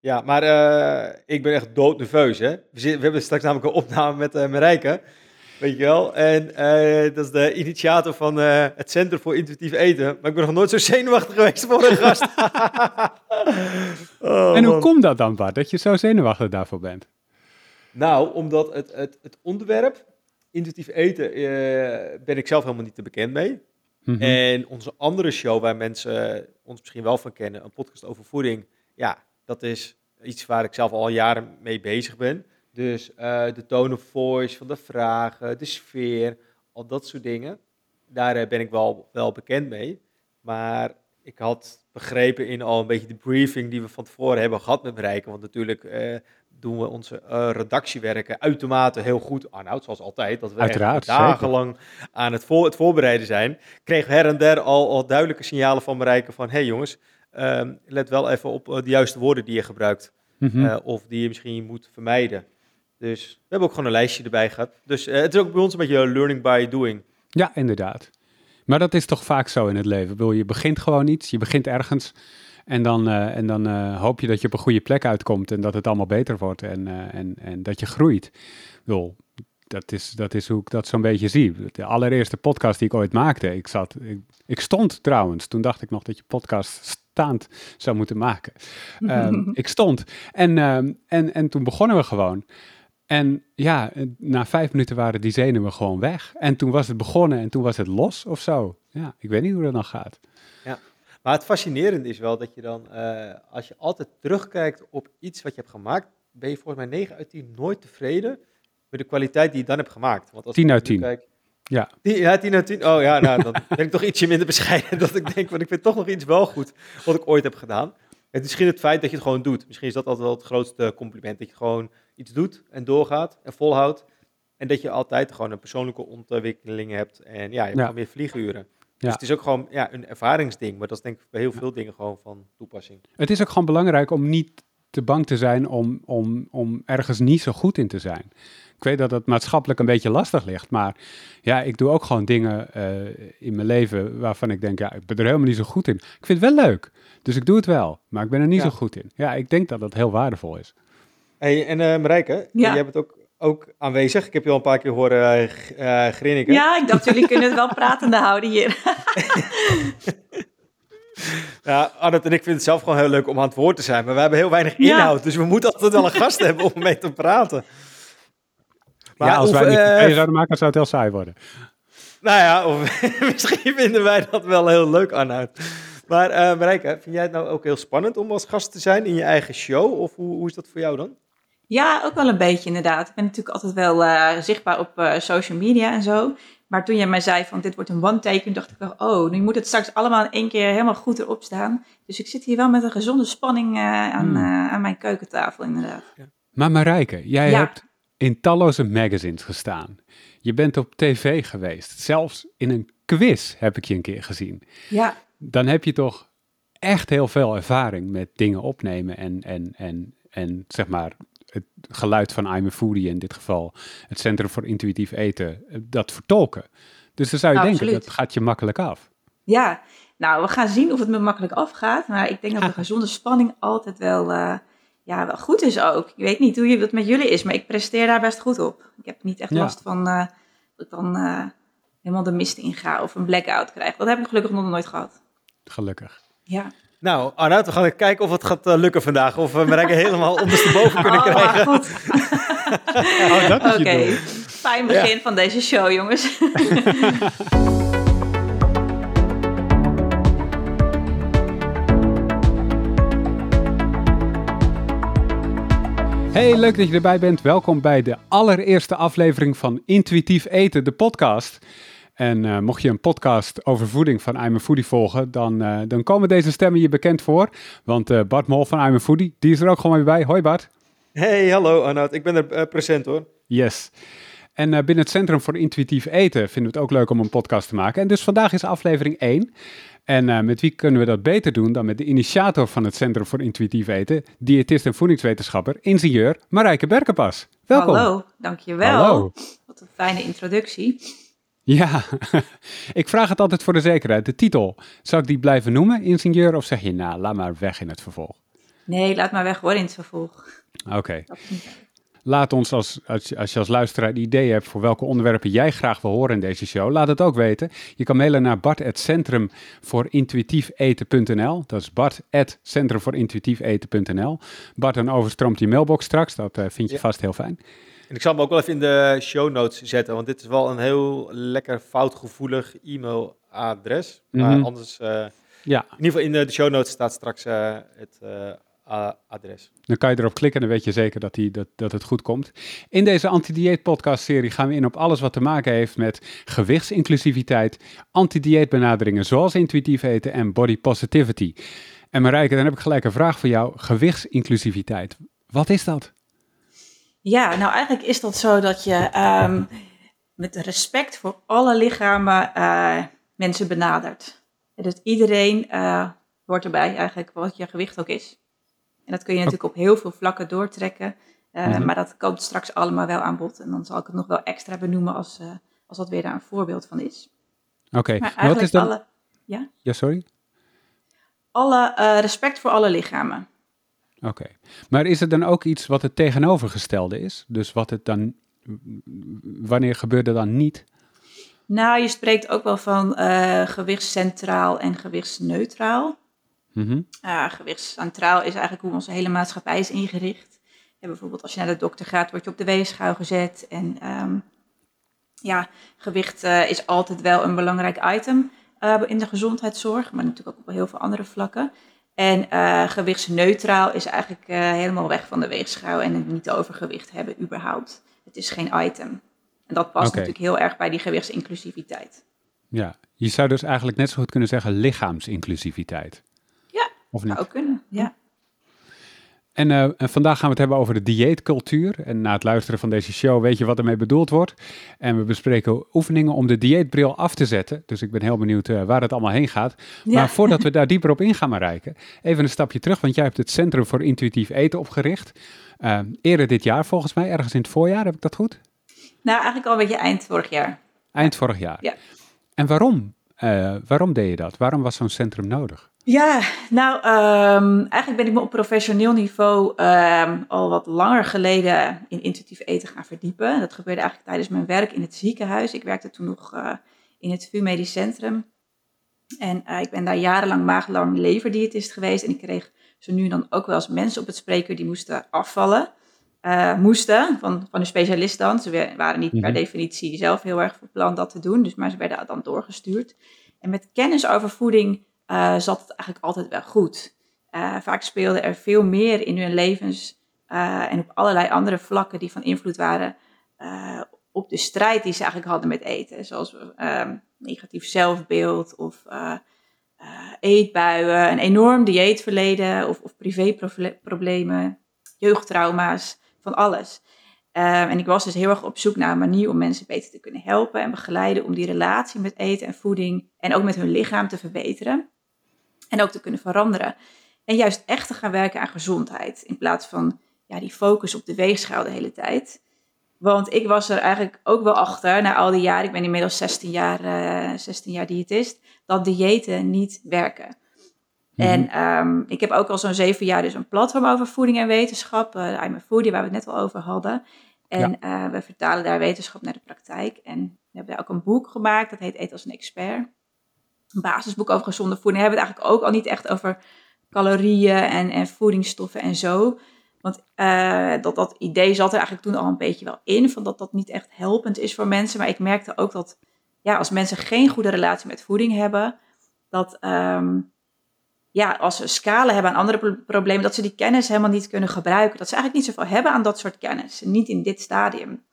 Ja, maar uh, ik ben echt doodnerveus, hè. We, we hebben straks namelijk een opname met uh, Marijke, weet je wel. En uh, dat is de initiator van het Centrum voor Intuïtief Eten. Maar ik ben nog nooit zo zenuwachtig geweest voor een gast. oh, en hoe man. komt dat dan, Bart, dat je zo zenuwachtig daarvoor bent? Nou, omdat het, het, het onderwerp, intuïtief eten, ben ik zelf helemaal niet te bekend mee. Mm -hmm. En onze andere show, waar mensen ons misschien wel van kennen, een podcast over voeding, ja, dat is iets waar ik zelf al jaren mee bezig ben. Dus uh, de tone of voice van de vragen, de sfeer, al dat soort dingen. Daar uh, ben ik wel, wel bekend mee. Maar ik had begrepen in al een beetje de briefing die we van tevoren hebben gehad met bereiken. Want natuurlijk uh, doen we onze redactiewerken uitermate heel goed. Arnoud, zoals altijd. Dat we Uiteraard, dagenlang aan het, voor, het voorbereiden zijn. Kreeg her en der al, al duidelijke signalen van bereiken van... hé hey jongens, let wel even op de juiste woorden die je gebruikt. Mm -hmm. uh, of die je misschien moet vermijden. Dus we hebben ook gewoon een lijstje erbij gehad. Dus uh, het is ook bij ons een beetje learning by doing. Ja, inderdaad. Maar dat is toch vaak zo in het leven. Wil je begint gewoon iets, je begint ergens. En dan, uh, en dan hoop je dat je op een goede plek uitkomt en dat het allemaal beter wordt en, en, en dat je groeit. Dat is, dat is hoe ik dat zo'n beetje zie. De allereerste podcast die ik ooit maakte, ik, zat, ik, ik stond trouwens, toen dacht ik nog dat je podcast staand zou moeten maken. Um, ik stond en, um, en, en toen begonnen we gewoon. En ja, na vijf minuten waren die zenuwen gewoon weg. En toen was het begonnen en toen was het los of zo. Ja, ik weet niet hoe dat dan gaat. Ja, maar het fascinerende is wel dat je dan, uh, als je altijd terugkijkt op iets wat je hebt gemaakt, ben je volgens mij 9 uit 10 nooit tevreden met de kwaliteit die je dan hebt gemaakt. Want als 10 uit 10. Kijk, ja. ja, 10 uit 10. Oh ja, nou, dan ben ik toch ietsje minder bescheiden. Dat ik denk, want ik vind toch nog iets wel goed wat ik ooit heb gedaan. Het is misschien het feit dat je het gewoon doet. Misschien is dat altijd wel het grootste compliment. Dat je gewoon iets doet en doorgaat en volhoudt. En dat je altijd gewoon een persoonlijke ontwikkeling hebt. En ja, je hebt ja. meer vlieguren. Dus het is ook gewoon ja, een ervaringsding. Maar dat is denk ik bij heel veel dingen gewoon van toepassing. Het is ook gewoon belangrijk om niet te bang te zijn om, om, om ergens niet zo goed in te zijn. Ik weet dat het maatschappelijk een beetje lastig ligt, maar ja, ik doe ook gewoon dingen uh, in mijn leven waarvan ik denk, ja, ik ben er helemaal niet zo goed in. Ik vind het wel leuk, dus ik doe het wel, maar ik ben er niet ja. zo goed in. Ja, ik denk dat dat heel waardevol is. Hey, en uh, Marijke, ja. jij bent ook, ook aanwezig. Ik heb je al een paar keer horen uh, grinniken. Ja, ik dacht, jullie kunnen het wel pratende houden hier. Ja, Arnold en ik vinden het zelf gewoon heel leuk om aan het woord te zijn. Maar we hebben heel weinig inhoud. Ja. Dus we moeten altijd wel een gast hebben om mee te praten. Maar ja, als of, wij niet uh, zouden maken, zou het heel saai worden. Nou ja, of, misschien vinden wij dat wel heel leuk, Arnoud. Maar uh, Marijke, vind jij het nou ook heel spannend om als gast te zijn in je eigen show? Of hoe, hoe is dat voor jou dan? Ja, ook wel een beetje inderdaad. Ik ben natuurlijk altijd wel uh, zichtbaar op uh, social media en zo. Maar toen jij mij zei van dit wordt een one-take, dacht ik wel, oh, nu moet het straks allemaal in één keer helemaal goed erop staan. Dus ik zit hier wel met een gezonde spanning uh, aan, hmm. aan mijn keukentafel inderdaad. Ja. Maar Marijke, jij ja. hebt in talloze magazines gestaan. Je bent op tv geweest. Zelfs in een quiz heb ik je een keer gezien. Ja. Dan heb je toch echt heel veel ervaring met dingen opnemen en, en, en, en zeg maar het geluid van I'm a Foodie in dit geval, het Centrum voor Intuïtief Eten, dat vertolken. Dus dan zou je nou, denken, dat gaat je makkelijk af. Ja, nou, we gaan zien of het me makkelijk afgaat. Maar ik denk dat de gezonde spanning altijd wel, uh, ja, wel goed is ook. Ik weet niet hoe het met jullie is, maar ik presteer daar best goed op. Ik heb niet echt ja. last van uh, dat ik dan uh, helemaal de mist inga of een blackout krijg. Dat heb ik gelukkig nog nooit gehad. Gelukkig. Ja. Nou, Arnoud, we gaan kijken of het gaat uh, lukken vandaag. Of we Marijke helemaal ondersteboven kunnen oh, krijgen. goed. oh, Oké, okay. fijn begin ja. van deze show, jongens. Hey, leuk dat je erbij bent. Welkom bij de allereerste aflevering van Intuïtief Eten, de podcast. En uh, mocht je een podcast over voeding van I'm a Foodie volgen, dan, uh, dan komen deze stemmen je bekend voor. Want uh, Bart Mol van I'm a Foodie, die is er ook gewoon weer bij. Hoi Bart. Hey, hallo Arnoud. Ik ben er present hoor. Yes. En binnen het Centrum voor Intuïtief Eten vinden we het ook leuk om een podcast te maken. En dus vandaag is aflevering 1. En met wie kunnen we dat beter doen dan met de initiator van het Centrum voor Intuïtief Eten, diëtist en voedingswetenschapper, ingenieur Marijke Berkenpas. Welkom. Hallo, dankjewel. Hallo. Wat een fijne introductie. Ja, ik vraag het altijd voor de zekerheid. De titel, zou ik die blijven noemen, ingenieur, of zeg je, nou, laat maar weg in het vervolg? Nee, laat maar weg hoor in het vervolg. Oké. Laat ons, als, als, als je als luisteraar ideeën hebt voor welke onderwerpen jij graag wil horen in deze show, laat het ook weten. Je kan mailen naar bart.centrum voor intuïtiefeten.nl. Dat is bart.centrum voor intuïtiefeten.nl. Bart, dan overstroomt die mailbox straks. Dat uh, vind je vast heel fijn. En ik zal hem ook wel even in de show notes zetten, want dit is wel een heel lekker foutgevoelig e-mailadres. Maar mhm. anders, uh, ja. in ieder geval in de, show notes staat straks uh, het adres. Dan kan je erop klikken en dan weet je zeker dat, die, dat, dat het goed komt. In deze anti-dieet podcast serie gaan we in op alles wat te maken heeft met gewichtsinclusiviteit, anti-dieet benaderingen zoals intuïtief eten en body positivity. En Marijke, dan heb ik gelijk een vraag voor jou. Gewichtsinclusiviteit, wat is dat? Ja, nou eigenlijk is dat zo dat je um, met respect voor alle lichamen uh, mensen benadert. Dus iedereen uh, hoort erbij eigenlijk wat je gewicht ook is. En dat kun je natuurlijk op heel veel vlakken doortrekken. Uh, mm -hmm. Maar dat komt straks allemaal wel aan bod. En dan zal ik het nog wel extra benoemen als, uh, als dat weer daar een voorbeeld van is. Oké, okay. wat is dan... Alle, ja? ja, sorry? Alle, uh, respect voor alle lichamen. Oké, maar is het dan ook iets wat het tegenovergestelde is? Dus wat het dan, wanneer gebeurt dat dan niet? Nou, je spreekt ook wel van gewichtscentraal en gewichtsneutraal. Mm -hmm. uh, gewichtscentraal is eigenlijk hoe onze hele maatschappij is ingericht. Ja, bijvoorbeeld als je naar de dokter gaat, word je op de weegschaal gezet. En um, ja, gewicht uh, is altijd wel een belangrijk item uh, in de gezondheidszorg, maar natuurlijk ook op heel veel andere vlakken. En gewichtsneutraal is eigenlijk helemaal weg van de weegschaal en het niet overgewicht hebben überhaupt. Het is geen item. En dat past okay. natuurlijk heel erg bij die gewichtsinclusiviteit. Ja, je zou dus eigenlijk net zo goed kunnen zeggen lichaamsinclusiviteit. Of niet? Zou ook kunnen, ja. En, uh, en, vandaag gaan we het hebben over de dieetcultuur. En na het luisteren van deze show weet je wat ermee bedoeld wordt. En we bespreken oefeningen om de dieetbril af te zetten. Dus ik ben heel benieuwd uh, waar het allemaal heen gaat. Ja. Maar voordat we daar dieper op in gaan, Marijke, even een stapje terug. Want jij hebt het Centrum voor Intuïtief Eten opgericht. Uh, eerder dit jaar volgens mij, ergens in het voorjaar, heb ik dat goed? Nou, eigenlijk al een beetje eind vorig jaar. Eind vorig jaar. Ja. En waarom? waarom deed je dat? Waarom was zo'n centrum nodig? Ja, nou, um, eigenlijk ben ik me op professioneel niveau um, al wat langer geleden in intuïtief eten gaan verdiepen. Dat gebeurde eigenlijk tijdens mijn werk in het ziekenhuis. Ik werkte toen nog uh, in het VU Medisch Centrum. En uh, ik ben daar jarenlang maaglang leverdiëtist geweest. En ik kreeg zo nu dan ook wel eens mensen op het spreekuur die moesten afvallen. Uh, moesten, van, van een specialist dan. Ze waren niet per mhm. definitie zelf heel erg van plan dat te doen. Dus, maar ze werden dan doorgestuurd. En met kennis over voeding uh, zat het eigenlijk altijd wel goed. Uh, vaak speelde er veel meer in hun levens uh, en op allerlei andere vlakken die van invloed waren op de strijd die ze eigenlijk hadden met eten. Zoals negatief zelfbeeld of eetbuien, een enorm dieetverleden of, of privéproblemen, jeugdtrauma's, van alles. en ik was dus heel erg op zoek naar een manier om mensen beter te kunnen helpen en begeleiden om die relatie met eten en voeding en ook met hun lichaam te verbeteren en ook te kunnen veranderen. En juist echt te gaan werken aan gezondheid. In plaats van ja, die focus op de weegschaal de hele tijd. Want ik was er eigenlijk ook wel achter, na al die jaren, ik ben inmiddels 16 jaar, uh, 16 jaar diëtist, dat diëten niet werken. Mhm. En um, ik heb ook al zo'n zeven jaar dus een platform over voeding en wetenschap, uh, I'm a Foodie, waar we het net al over hadden. En ja. uh, we vertalen daar wetenschap naar de praktijk. En we hebben daar ook een boek gemaakt, dat heet Eet als een expert een basisboek over gezonde voeding, hebben we het eigenlijk ook al niet echt over calorieën en, en voedingsstoffen en zo. Want uh, dat, dat idee zat er eigenlijk toen al een beetje wel in, van dat dat niet echt helpend is voor mensen. Maar ik merkte ook dat ja, als mensen geen goede relatie met voeding hebben, dat um, ja, als ze scalen hebben aan andere problemen, dat ze die kennis helemaal niet kunnen gebruiken. Dat ze eigenlijk niet zoveel hebben aan dat soort kennis, niet in dit stadium.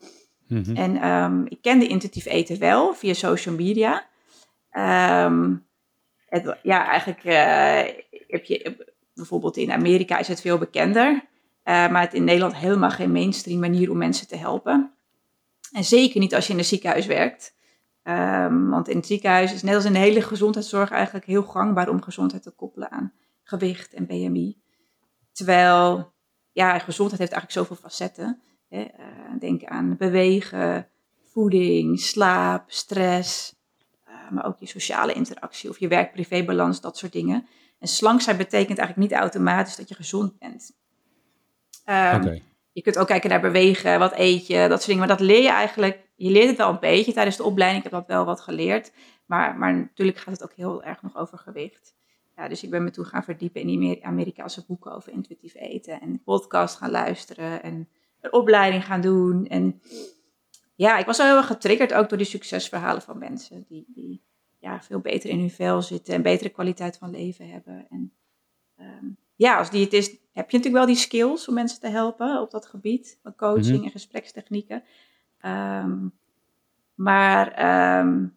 Mm -hmm. En um, ik kende intuïtief eten wel via social media. Um, het, ja, eigenlijk uh, heb je bijvoorbeeld in Amerika is het veel bekender, uh, maar het in Nederland helemaal geen mainstream manier om mensen te helpen. En zeker niet als je in een ziekenhuis werkt. Um, want in het ziekenhuis is net als in de hele gezondheidszorg eigenlijk heel gangbaar om gezondheid te koppelen aan gewicht en BMI. Terwijl, ja, gezondheid heeft eigenlijk zoveel facetten. Hè? Uh, denk aan bewegen, voeding, slaap, stress, maar ook je sociale interactie of je werk-privé-balans, dat soort dingen. En slank zijn betekent eigenlijk niet automatisch dat je gezond bent. Um, Je kunt ook kijken naar bewegen, wat eet je, dat soort dingen. Maar dat leer je eigenlijk, je leert het wel een beetje tijdens de opleiding. Ik heb dat wel wat geleerd. Maar, maar natuurlijk gaat het ook heel erg nog over gewicht. Ja, dus ik ben me toe gaan verdiepen in die Amerikaanse boeken over intuïtief eten. En podcast gaan luisteren en een opleiding gaan doen. En ja, ik was wel heel erg getriggerd ook door die succesverhalen van mensen. Die, die ja, veel beter in hun vel zitten en betere kwaliteit van leven hebben. En um, ja, als diëtist heb je natuurlijk wel die skills om mensen te helpen op dat gebied van coaching mhm. en gesprekstechnieken. Um, maar um,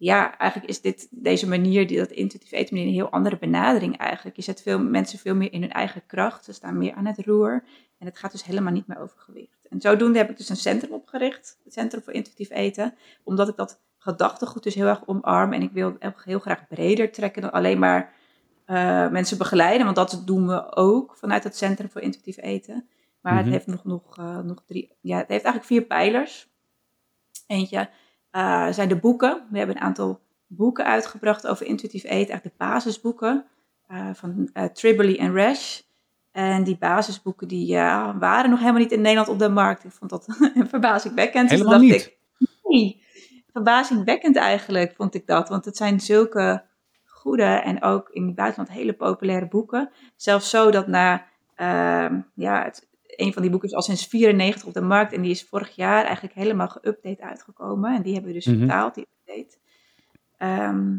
ja, eigenlijk is dit, deze manier, die, dat intuïtief eten manier, een heel andere benadering eigenlijk. Je zet veel mensen veel meer in hun eigen kracht. Ze staan meer aan het roer. En het gaat dus helemaal niet meer over gewicht. En zodoende heb ik dus een centrum opgericht. Het Centrum voor Intuïtief Eten. Omdat ik dat gedachtegoed dus heel erg omarm. En ik wil heel graag breder trekken dan alleen maar uh, mensen begeleiden. Want dat doen we ook vanuit het Centrum voor Intuïtief Eten. Maar het mhm. heeft nog, nog, uh, nog drie... Ja, het heeft eigenlijk vier pijlers. Eentje uh, zijn de boeken. We hebben een aantal boeken uitgebracht over intuïtief eten, eigenlijk de basisboeken uh, van uh, Tribbley en Rash. En die basisboeken die waren nog helemaal niet in Nederland op de markt. Ik vond dat verbazingwekkend. Dus helemaal dus niet? Ik, nee, verbazingwekkend eigenlijk vond ik dat. Want het zijn zulke goede en ook in het buitenland hele populaire boeken. Zelfs zo dat na ehm, ja, het, een van die boeken is al sinds 94 op de markt. En die is vorig jaar eigenlijk helemaal geüpdate uitgekomen. En die hebben we dus mm vertaald, die update. Ehm,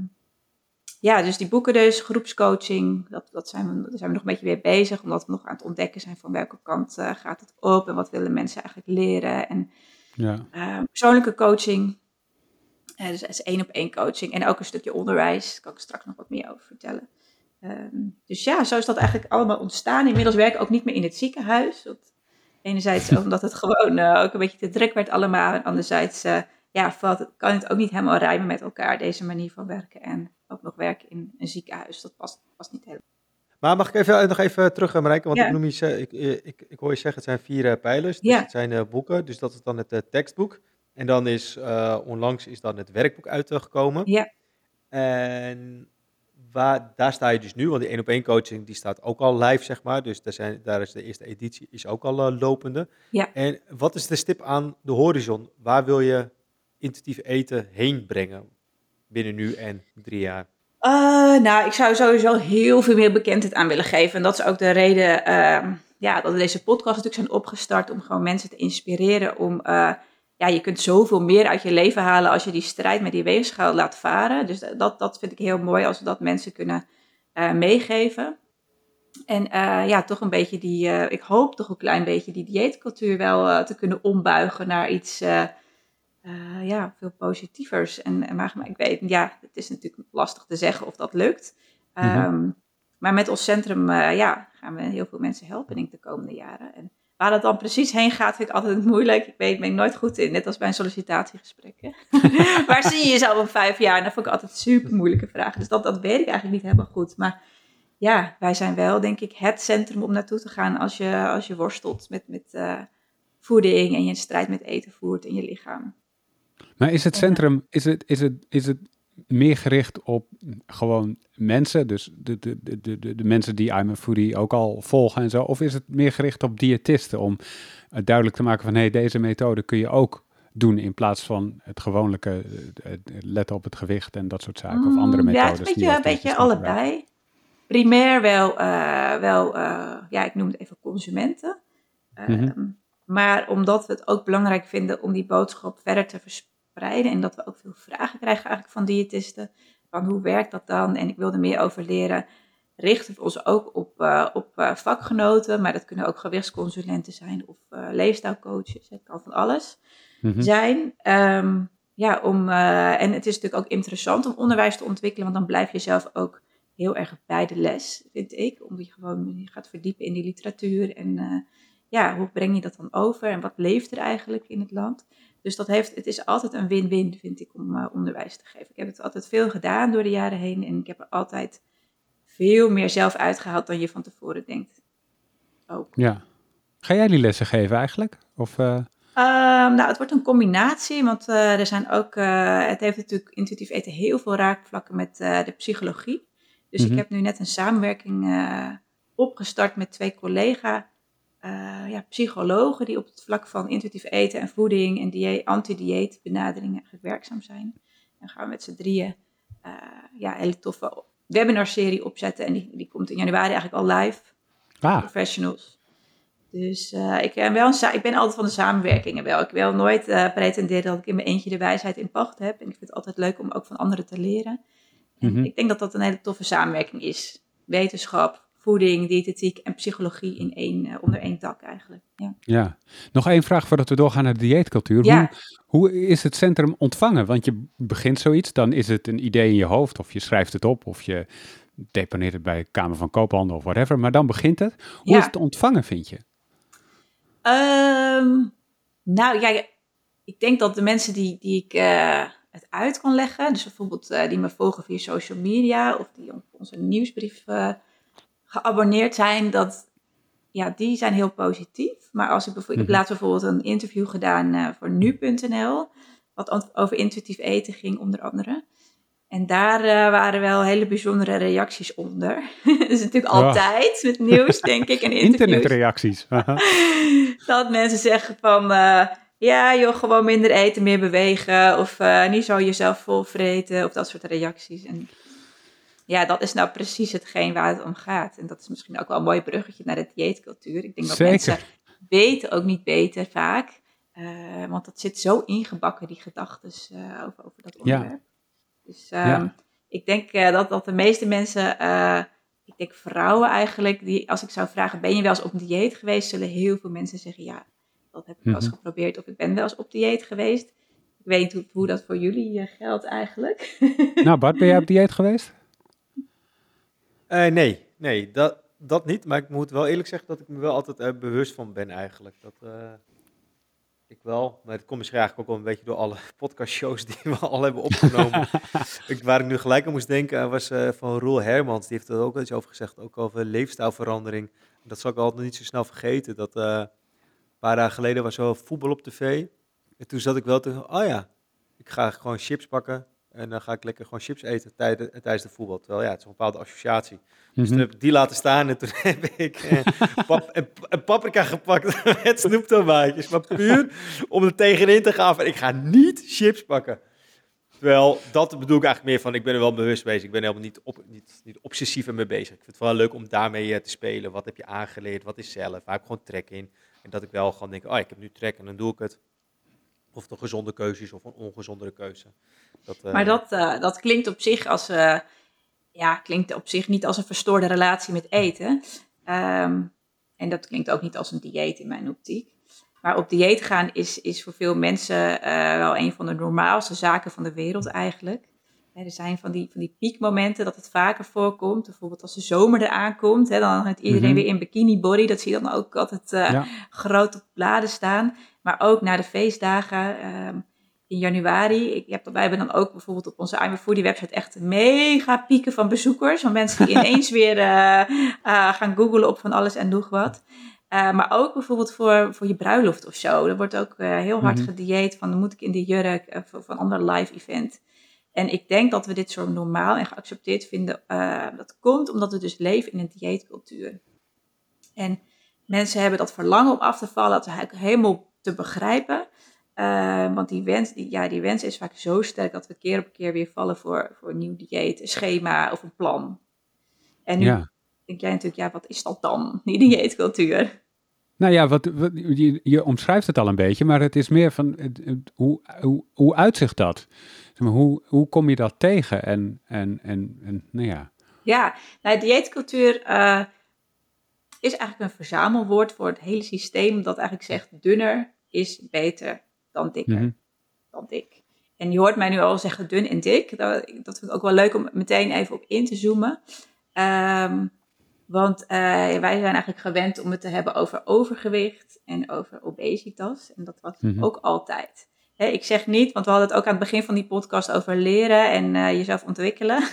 ja, dus die boeken dus, groepscoaching, dat, dat zijn we, daar zijn we nog een beetje mee bezig. Omdat we nog aan het ontdekken zijn van welke kant uh, gaat het op. En wat willen mensen eigenlijk leren. En ja. uh, persoonlijke coaching. Uh, dus is één op één coaching. En ook een stukje onderwijs. Daar kan ik straks nog wat meer over vertellen. Ehm, dus ja, zo is dat eigenlijk allemaal ontstaan. Inmiddels werk ik ook niet meer in het ziekenhuis. Enerzijds omdat het gewoon uh, ook een beetje te druk werd allemaal. En anderzijds uh, ja, kan het ook niet helemaal rijmen met elkaar, deze manier van werken. En ook nog werken in een ziekenhuis. Dat past, past niet helemaal. Maar mag ik even, nog even terug, Marijke? Want ik, noem je, ik, ik, ik, hoor je zeggen, het zijn vier pijlers. Dus ja. het zijn boeken. Dus dat is dan het tekstboek. En dan is onlangs is dan het werkboek uitgekomen. Ja. En waar, daar sta je dus nu, want die één op één coaching die staat ook al live, zeg maar. Dus daar, zijn, daar is de eerste editie is ook al uh, lopende. Ja. En wat is de stip aan de horizon? Waar wil je intuïtief eten heen brengen binnen nu en drie jaar? Uh, nou, ik zou sowieso heel veel meer bekendheid aan willen geven. En dat is ook de reden uh, ja, dat we deze podcast natuurlijk zijn opgestart om gewoon mensen te inspireren om uh, ja, je kunt zoveel meer uit je leven halen als je die strijd met die weegschaal laat varen. Dus dat, dat vind ik heel mooi als we dat mensen kunnen uh, meegeven. En uh, ja, toch een beetje die, uh, ik hoop toch een klein beetje die dieetcultuur wel te kunnen ombuigen naar iets ja, veel positievers. En, en maar, maar, ik weet, ja, het is natuurlijk lastig te zeggen of dat lukt. Mm um, maar met ons centrum ja, gaan we heel veel mensen helpen denk ik de komende jaren. En Waar dat dan precies heen gaat, vind ik altijd moeilijk. Ik weet, ben ik nooit goed in, net als bij een sollicitatiegesprek. Waar zie je jezelf op vijf jaar? En dat vond ik altijd super moeilijke vragen. Dus dat, dat weet ik eigenlijk niet helemaal goed. Maar ja, wij zijn wel, denk ik, het centrum om naartoe te gaan als je, als je worstelt met, met uh, voeding en je strijd met eten voert in je lichaam. Maar is het centrum, is het, is het, is het meer gericht op gewoon mensen, dus de, de, de, de, de mensen die I'm a Foodie ook al volgen en zo? Of is het meer gericht op diëtisten om duidelijk te maken van hé, hey, deze methode kun je ook doen in plaats van het gewoonlijke letten op het gewicht en dat soort zaken of andere methodes? Ja, het is een beetje, een beetje allebei. Primair wel, uh, wel uh, ja, ik noem het even consumenten. Uh, Maar omdat we het ook belangrijk vinden om die boodschap verder te verspreiden en dat we ook veel vragen krijgen eigenlijk van diëtisten. Van hoe werkt dat dan? En ik wilde meer over leren. Richten we ons ook op, uh, op uh, vakgenoten, maar dat kunnen ook gewichtsconsulenten zijn of uh, leefstijlcoaches. Het kan van alles mm-hmm. zijn. Um, ja, om, en het is natuurlijk ook interessant om onderwijs te ontwikkelen, want dan blijf je zelf ook heel erg bij de les, vind ik. Omdat je gewoon je gaat verdiepen in die literatuur en ja, hoe breng je dat dan over en wat leeft er eigenlijk in het land? Dus dat heeft, het is altijd een win-win, vind ik, om uh, onderwijs te geven. Ik heb het altijd veel gedaan door de jaren heen en ik heb er altijd veel meer zelf uitgehaald dan je van tevoren denkt. Ook. Ja. Ga jij die lessen geven eigenlijk? Of, uh... nou, het wordt een combinatie, want uh, er zijn ook, het heeft natuurlijk intuïtief eten heel veel raakvlakken met de psychologie. Dus ik mhm. heb nu net een samenwerking opgestart met twee collega ja, psychologen die op het vlak van intuïtief eten en voeding en dieet, anti-dieet benaderingen eigenlijk werkzaam zijn. En gaan we met z'n drieën ja, hele toffe webinarserie opzetten. En die, die komt in januari eigenlijk al live. Ah. Professionals. Dus uh, ik, ben wel een, ik ben altijd van de samenwerkingen wel. Ik wil nooit pretenderen dat ik in mijn eentje de wijsheid in pacht heb. En ik vind het altijd leuk om ook van anderen te leren. En mhm. ik denk dat dat een hele toffe samenwerking is. Wetenschap, voeding, diëtetiek en psychologie in één, uh, onder één dak eigenlijk. Ja. ja, nog één vraag voordat we doorgaan naar de dieetcultuur. Ja. Hoe, hoe is het centrum ontvangen? Want je begint zoiets, dan is het een idee in je hoofd of je schrijft het op of je deponeert het bij Kamer van Koophandel of whatever. Maar dan begint het. Hoe is het ontvangen, vind je? Um, nou ja, ik denk dat de mensen die, die ik uh, het uit kan leggen, dus bijvoorbeeld uh, die me volgen via social media of die op onze nieuwsbrief uh, geabonneerd zijn, dat, ja, die zijn heel positief. Maar als ik bijvoorbeeld, ik heb mhm. laatst bijvoorbeeld een interview gedaan voor nu.nl, wat over intuïtief eten ging onder andere. En daar uh, waren wel hele bijzondere reacties onder. dat is natuurlijk altijd met nieuws, denk ik. En Internetreacties. dat mensen zeggen van... Uh, ja, joh, gewoon minder eten, meer bewegen. Of niet zo jezelf volvreten. Of dat soort reacties. En ja, dat is nou precies hetgeen waar het om gaat. En dat is misschien ook wel een mooi bruggetje naar de dieetcultuur. Ik denk dat mensen weten ook niet beter vaak. want dat zit zo ingebakken, die gedachten over, over dat onderwerp. Ja. Dus ehm, ik denk uh, dat, dat de meeste mensen, ik denk vrouwen eigenlijk, die als ik zou vragen, ben je wel eens op dieet geweest, zullen heel veel mensen zeggen, ja, dat heb ik wel eens mhm. geprobeerd of ik ben wel eens op dieet geweest. Ik weet niet hoe, hoe dat voor jullie geldt eigenlijk. nou Bart, ben jij op dieet geweest? Nee, nee, dat, dat niet. Maar ik moet wel eerlijk zeggen dat ik me wel altijd bewust van ben eigenlijk. Dat, ik wel, maar het komt misschien eigenlijk ook wel een beetje door alle podcastshows die we al hebben opgenomen. ik, waar ik nu gelijk aan moest denken was van Roel Hermans, die heeft er ook iets over gezegd, ook over leefstijlverandering. Dat zal ik altijd niet zo snel vergeten. Dat een paar dagen geleden was zo voetbal op tv. En toen zat ik wel te, oh ja, ik ga gewoon chips pakken en dan ga ik lekker gewoon chips eten tijdens, tijdens de voetbal. Terwijl ja, het is een bepaalde associatie. Dus toen mhm. heb ik die laten staan en toen heb ik eh, pap, een, paprika gepakt met snoeptomaatjes. Maar puur om er tegenin te gaan van ik ga niet chips pakken. Terwijl, dat bedoel ik eigenlijk meer van, ik ben er wel bewust bezig. Ik ben helemaal niet, op, niet, niet obsessief mee bezig. Ik vind het wel leuk om daarmee uh, te spelen. Wat heb je aangeleerd? Wat is zelf? Waar heb ik gewoon trek in? En dat ik wel gewoon denk, oh, ik heb nu trek en dan doe ik het. Of het een gezonde keuze is of een ongezondere keuze. Dat, uh... Maar dat, uh, dat klinkt op zich als, uh, ja, klinkt op zich niet als een verstoorde relatie met eten. Um, en dat klinkt ook niet als een dieet in mijn optiek. Maar op dieet gaan is, is voor veel mensen wel een van de normaalste zaken van de wereld eigenlijk. er zijn van die, van die piekmomenten dat het vaker voorkomt. Bijvoorbeeld als de zomer eraan komt. Hè, dan heeft iedereen mhm. weer in bikini body. Dat zie je dan ook altijd uh, groot op bladen staan. Maar ook na de feestdagen um, in januari. Ik heb, wij hebben dan ook bijvoorbeeld op onze I'm Foodie website echt mega pieken van bezoekers. Van mensen die ineens weer uh, uh, gaan googlen op van alles en nog wat. Uh, maar ook bijvoorbeeld voor, voor je bruiloft of zo. Er wordt ook heel hard mm gedieet van moet ik in de jurk van een ander live event. En ik denk dat we dit zo normaal en geaccepteerd vinden. dat komt omdat we dus leven in een dieetcultuur. En mensen hebben dat verlangen om af te vallen. Dat is helemaal te begrijpen. Uh, want die wens, die, ja, die wens is vaak zo sterk dat we keer op keer weer vallen voor, voor een nieuw dieet, een schema of een plan. En nu denk jij natuurlijk, ja, wat is dat dan, die dieetcultuur? Nou ja, wat, wat je, je, omschrijft het al een beetje, maar het is meer van hoe, hoe, hoe uitzicht dat? hoe, hoe kom je dat tegen? En, en, en, en nou ja. Ja, nou, dieetcultuur uh, is eigenlijk een verzamelwoord voor het hele systeem dat eigenlijk zegt dunner is beter dan dikker. Mhm. Dan dik. En je hoort mij nu al zeggen dun en dik. Dat, dat vind ik ook wel leuk om meteen even op in te zoomen. Um, want uh, wij zijn eigenlijk gewend om het te hebben over overgewicht en over obesitas. En dat was mm ook altijd. Ik zeg niet, want we hadden het ook aan het begin van die podcast over leren en uh, jezelf ontwikkelen.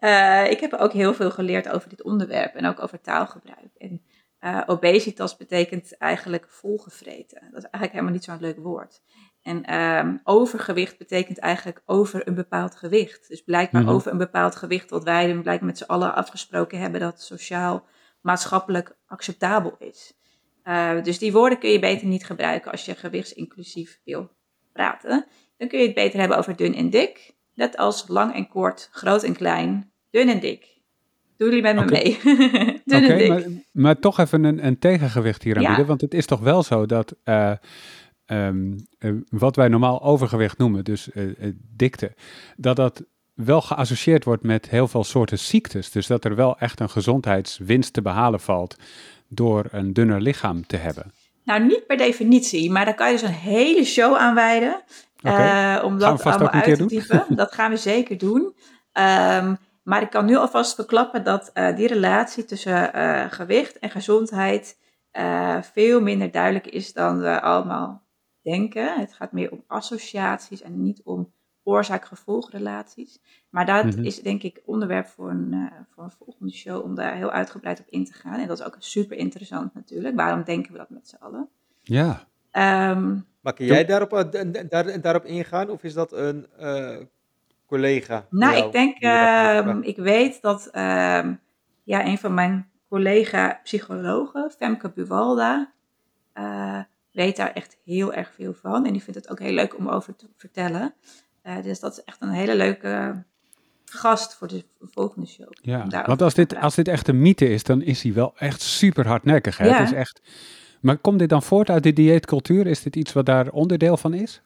uh, ik heb ook heel veel geleerd over dit onderwerp en ook over taalgebruik. En uh, obesitas betekent eigenlijk volgevreten. Dat is eigenlijk helemaal niet zo'n leuk woord. En ehm, overgewicht betekent eigenlijk over een bepaald gewicht. Dus blijkbaar Mhm. over een bepaald gewicht wat wij blijkbaar met z'n allen afgesproken hebben dat sociaal, maatschappelijk acceptabel is. Uh, dus die woorden kun je beter niet gebruiken als je gewichtsinclusief wil praten. Dan kun je het beter hebben over dun en dik. Net als lang en kort, groot en klein, dun en dik. Doen jullie met me mee? dun en dik. maar, maar toch even een, een tegengewicht hier aan Ja. bieden. Want het is toch wel zo dat eh, ehm, eh, wat wij normaal overgewicht noemen, dus eh, dikte, dat dat wel geassocieerd wordt met heel veel soorten ziektes. Dus dat er wel echt een gezondheidswinst te behalen valt door een dunner lichaam te hebben. Nou, niet per definitie, maar daar kan je dus een hele show aan wijden. Eh, om dat allemaal uit te diepen. Dat gaan we zeker doen. Ehm, maar ik kan nu alvast verklappen dat eh, die relatie tussen eh, gewicht en gezondheid veel minder duidelijk is dan we allemaal denken. Het gaat meer om associaties en niet om oorzaak-gevolgrelaties. Maar dat Mhm. is denk ik onderwerp voor een, eh, voor een volgende show om daar heel uitgebreid op in te gaan. En dat is ook super interessant natuurlijk. Waarom denken we dat met z'n allen? Ja, Ehm, Maar kun jij daarop, eh, daar, daarop ingaan of is dat een eh, collega? nou, jou ik denk, ehm, ik weet dat ehm, ja, een van mijn collega-psychologen, Femke Buwalda, eh, weet daar echt heel erg veel van. En die vindt het ook heel leuk om over te vertellen. Eh, dus dat is echt een hele leuke gast voor de volgende show. ja. want als dit, als dit echt een mythe is, dan is hij wel echt super hardnekkig. Hè? Ja. Het is echt... Maar komt dit dan voort uit de dieetcultuur? Is dit iets wat daar onderdeel van is?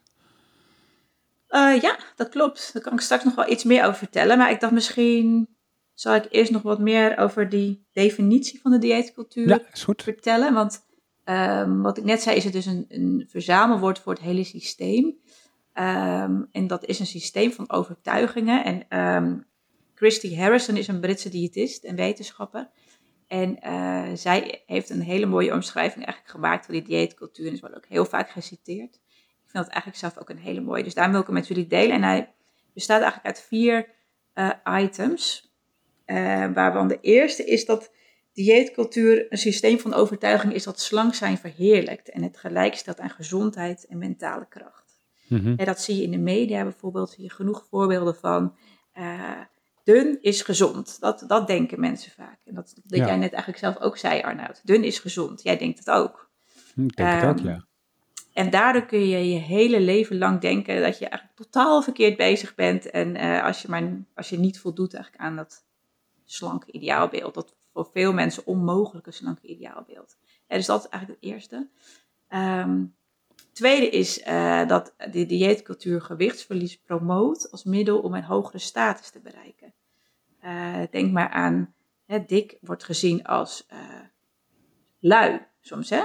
Eh, ja, dat klopt. Daar kan ik straks nog wel iets meer over vertellen. Maar ik dacht misschien zal ik eerst nog wat meer over die definitie van de dieetcultuur Ja, vertellen. Want ehm, wat ik net zei, is het dus een, een verzamelwoord voor het hele systeem. Ehm, en dat is een systeem van overtuigingen. En ehm, Christy Harrison is een Britse diëtist en wetenschapper. En eh, zij heeft een hele mooie omschrijving eigenlijk gemaakt van die dieetcultuur. En is wel ook heel vaak geciteerd. Ik vind dat eigenlijk zelf ook een hele mooie. Dus daarom wil ik hem met jullie delen. En hij bestaat eigenlijk uit vier eh, items. Eh, waarvan de eerste is dat dieetcultuur een systeem van overtuiging is dat slank zijn verheerlijkt. En het gelijk stelt aan gezondheid en mentale kracht. Mhm. En dat zie je in de media bijvoorbeeld, zie je genoeg voorbeelden van. eh, dun is gezond. Dat, dat denken mensen vaak. En dat, dat Ja. jij net eigenlijk zelf ook zei, Arnoud. Dun is gezond. Jij denkt het ook. Ik denk het ook, Ehm, ja. En daardoor kun je je hele leven lang denken dat je eigenlijk totaal verkeerd bezig bent. En eh, als, je maar, als je niet voldoet eigenlijk aan dat slanke ideaalbeeld. Dat voor veel mensen onmogelijke slanke ideaalbeeld. Ja, dus dat is eigenlijk het eerste. Ehm, tweede is eh, dat de dieetcultuur gewichtsverlies promoot als middel om een hogere status te bereiken. Eh, denk maar aan, hè, dik wordt gezien als eh, lui soms, hè?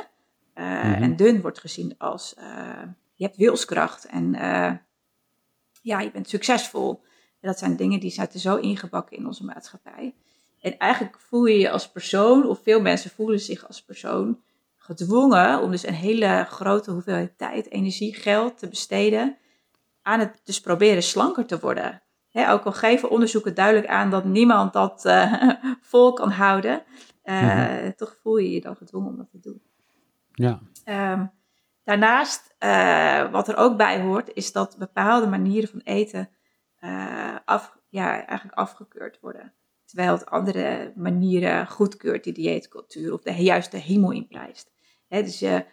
Mhm. En dun wordt gezien als je hebt wilskracht en ja, je bent succesvol. En dat zijn dingen die zitten zo ingebakken in onze maatschappij. En eigenlijk voel je je als persoon, of veel mensen voelen zich als persoon, gedwongen om dus een hele grote hoeveelheid tijd, energie, geld te besteden aan het dus proberen slanker te worden. Ook al geven onderzoeken duidelijk aan dat niemand dat eh, vol kan houden, eh, toch voel je je dan gedwongen om dat te doen. Ja. Ehm, daarnaast, eh, wat er ook bij hoort, is dat bepaalde manieren van eten af, ja, eigenlijk afgekeurd worden. Terwijl het andere manieren goedkeurt, die dieetcultuur, of de, juist de hemel inprijst. Hè, dus je,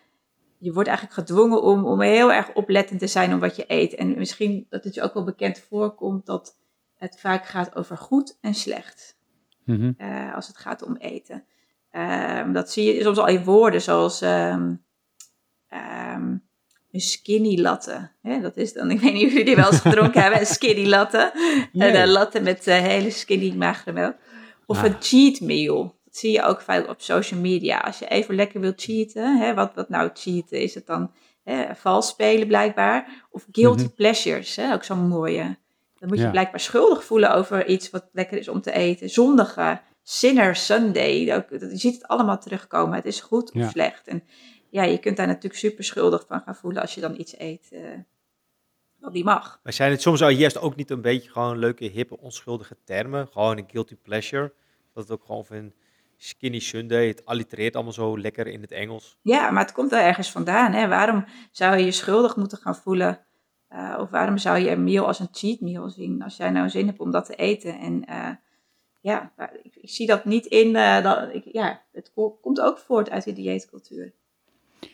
je wordt eigenlijk gedwongen om, om heel erg oplettend te zijn om wat je eet. En misschien dat het je ook wel bekend voorkomt dat het vaak gaat over goed en slecht Mhm. eh, als het gaat om eten. Ehm, dat zie je soms al in woorden zoals ehm, ehm, een skinny latte. Hè, dat is dan, ik weet niet of jullie die wel eens gedronken hebben, een skinny latte. Nee. En een latte met eh, hele skinny magere melk. Of Ah. een cheat meal. Zie je ook vaak op social media. Als je even lekker wilt cheaten, hè, wat, wat nou cheaten? Is het dan hè, vals spelen blijkbaar? Of guilty Mhm. pleasures, hè, ook zo'n mooie. Dan moet je Ja. blijkbaar schuldig voelen over iets wat lekker is om te eten. Zondige, Sinner Sunday. Ook, dat- je ziet het allemaal terugkomen. Het is goed of Ja. slecht. En ja, je kunt daar natuurlijk super schuldig van gaan voelen als je dan iets eet eh, wat niet mag. Maar zijn het soms al juist ook niet een beetje gewoon leuke, hippe, onschuldige termen? Gewoon een guilty pleasure. Dat het ook gewoon van, Skinny Sunday, het allitereert allemaal zo lekker in het Engels. Ja, maar het komt wel ergens vandaan. Hè? Waarom zou je je schuldig moeten gaan voelen? Uh, of waarom zou je een meal als een cheat meal zien? Als jij nou zin hebt om dat te eten. En uh, ja, ik, ik, zie dat niet in. Uh, dat, ik, ja, het komt ook voort uit de dieetcultuur. Het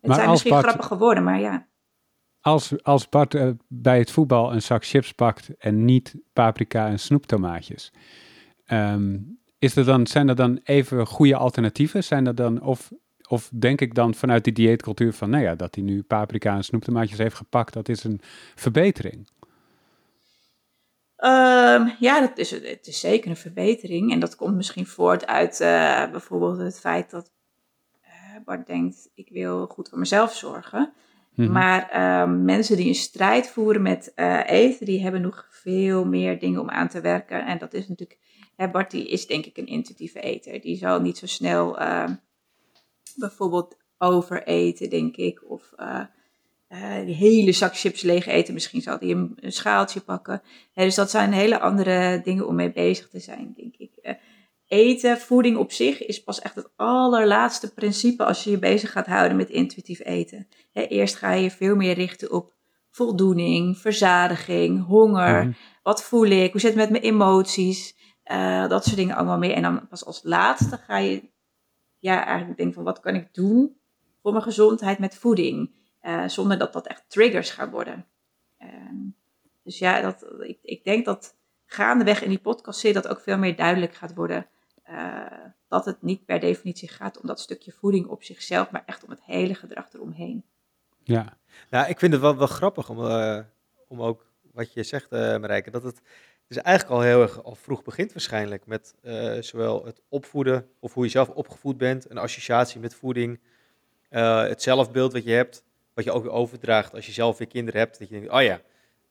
maar zijn misschien Bart, grappige woorden, maar ja. Als, als Bart bij het voetbal een zak chips pakt en niet paprika en snoeptomaatjes. Um, is er dan, zijn er dan even goede alternatieven? Zijn er dan, of, of denk ik dan vanuit die dieetcultuur van, nou ja, dat hij nu paprika en snoeptomaatjes heeft gepakt, dat is een verbetering? Um, ja, dat is, het is zeker een verbetering. En dat komt misschien voort uit uh, bijvoorbeeld het feit dat uh, Bart denkt, ik wil goed voor mezelf zorgen. -hmm. Maar uh, mensen die een strijd voeren met uh, eten, die hebben nog veel meer dingen om aan te werken. En dat is natuurlijk Hè, Bart die is denk ik een intuïtieve eter. Die zal niet zo snel uh, bijvoorbeeld overeten, denk ik. Of uh, uh, die hele zak chips leeg eten. Misschien zal hij een, een schaaltje pakken. dus dat zijn hele andere dingen om mee bezig te zijn, denk ik. eten, voeding op zich is pas echt het allerlaatste principe als je je bezig gaat houden met intuïtief eten. eerst ga je veel meer richten op voldoening, verzadiging, honger. Mhm. Wat voel ik? Hoe zit het met mijn emoties? Uh, dat soort dingen allemaal mee. En dan pas als laatste ga je ja, eigenlijk denken van wat kan ik doen voor mijn gezondheid met voeding. Uh, zonder dat dat echt triggers gaan worden. Uh, dus ja, dat, ik, ik denk dat gaandeweg in die podcast zie dat ook veel meer duidelijk gaat worden. Uh, dat het niet per definitie gaat om dat stukje voeding op zichzelf, maar echt om het hele gedrag eromheen. Ja, nou, ik vind het wel, wel grappig om, om ook wat je zegt, Marijke, dat het dus eigenlijk al heel erg al vroeg begint waarschijnlijk met uh, zowel het opvoeden of hoe je zelf opgevoed bent, een associatie met voeding, uh, het zelfbeeld wat je hebt, wat je ook weer overdraagt als je zelf weer kinderen hebt, dat je denkt, oh ja,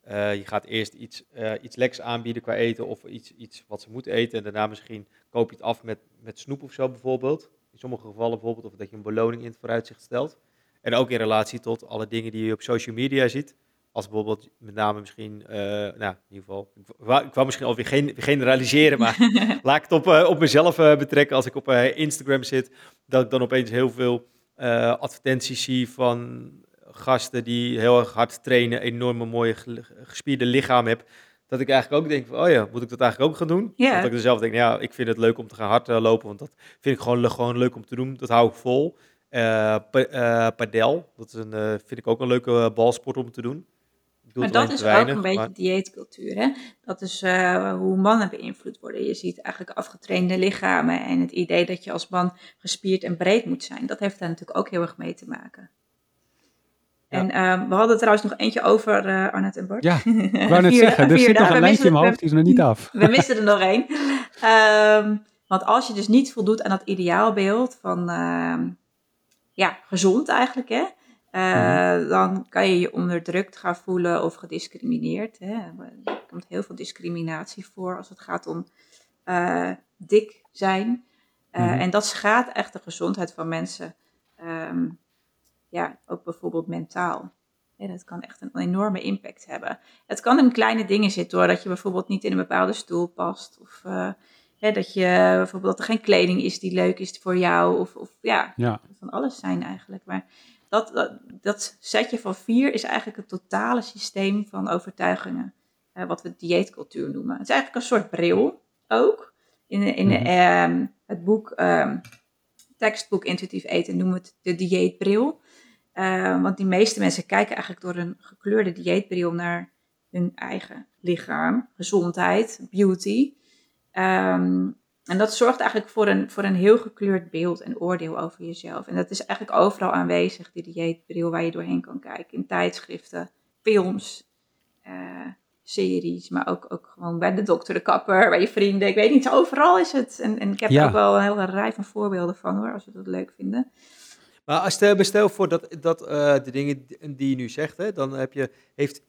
uh, je gaat eerst iets, iets lekkers aanbieden qua eten of iets, iets wat ze moeten eten en daarna misschien koop je het af met, met snoep of zo bijvoorbeeld. In sommige gevallen bijvoorbeeld, of dat je een beloning in het vooruitzicht stelt. En ook in relatie tot alle dingen die je op social media ziet. Als bijvoorbeeld met name misschien, uh, nou in ieder geval, ik wou, ik wou misschien alweer geen, generaliseren, maar laat ik het op, uh, op mezelf uh, betrekken. Als ik op Instagram zit, dat ik dan opeens heel veel advertenties zie van gasten die heel erg hard trainen, enorme mooie gespierde lichaam hebben. Dat ik eigenlijk ook denk van, oh ja, moet ik dat eigenlijk ook gaan doen? Yeah. Dat ik er zelf denk, ja, ik vind het leuk om te gaan hardlopen, want dat vind ik gewoon, gewoon leuk om te doen. Dat hou ik vol. padel, dat is een, vind ik ook een leuke balsport om te doen maar dat is ook een beetje dieetcultuur. Hè? Dat is uh, hoe mannen beïnvloed worden. Je ziet eigenlijk afgetrainde lichamen en het idee dat je als man gespierd en breed moet zijn. Dat heeft daar natuurlijk ook heel erg mee te maken. Ja. En uh, we hadden trouwens nog eentje over uh, Arnett en Bart. Ja, ik wou net zeggen, er zit nog een lijntje in mijn hoofd, die is nog niet af. We missen er nog één. Um, want als je dus niet voldoet aan dat ideaalbeeld van uh, ja, gezond eigenlijk, hè, uh, dan kan je je onderdrukt gaan voelen of gediscrimineerd. Hè. Er komt heel veel discriminatie voor als het gaat om uh, dik zijn. Uh, mm -hmm. En dat schaadt echt de gezondheid van mensen. Um, ja, ook bijvoorbeeld mentaal. Ja, dat kan echt een enorme impact hebben. Het kan in kleine dingen zitten hoor, dat je bijvoorbeeld niet in een bepaalde stoel past. Of ja, dat, je, bijvoorbeeld dat er geen kleding is die leuk is voor jou. Of, of ja, ja, van alles zijn eigenlijk. Maar dat, dat, dat setje van vier is eigenlijk het totale systeem van overtuigingen. Uh, wat we dieetcultuur noemen. Het is eigenlijk een soort bril ook. In, in mm -hmm. het boek, um, tekstboek Intuïtief Eten noemen we het de dieetbril. Uh, want die meeste mensen kijken eigenlijk door een gekleurde dieetbril naar hun eigen lichaam, gezondheid, beauty. Um, en dat zorgt eigenlijk voor een, voor een heel gekleurd beeld en oordeel over jezelf. En dat is eigenlijk overal aanwezig, die dieetbril waar je doorheen kan kijken. In tijdschriften, films, uh, series, maar ook, ook gewoon bij de dokter, de kapper, bij je vrienden. Ik weet niet, overal is het. En, en ik heb er ook wel een hele rij van voorbeelden van hoor, als we dat leuk vinden. Maar als stel, bestel voor dat, dat uh, de dingen die je nu zegt, hè, dan heb je, heeft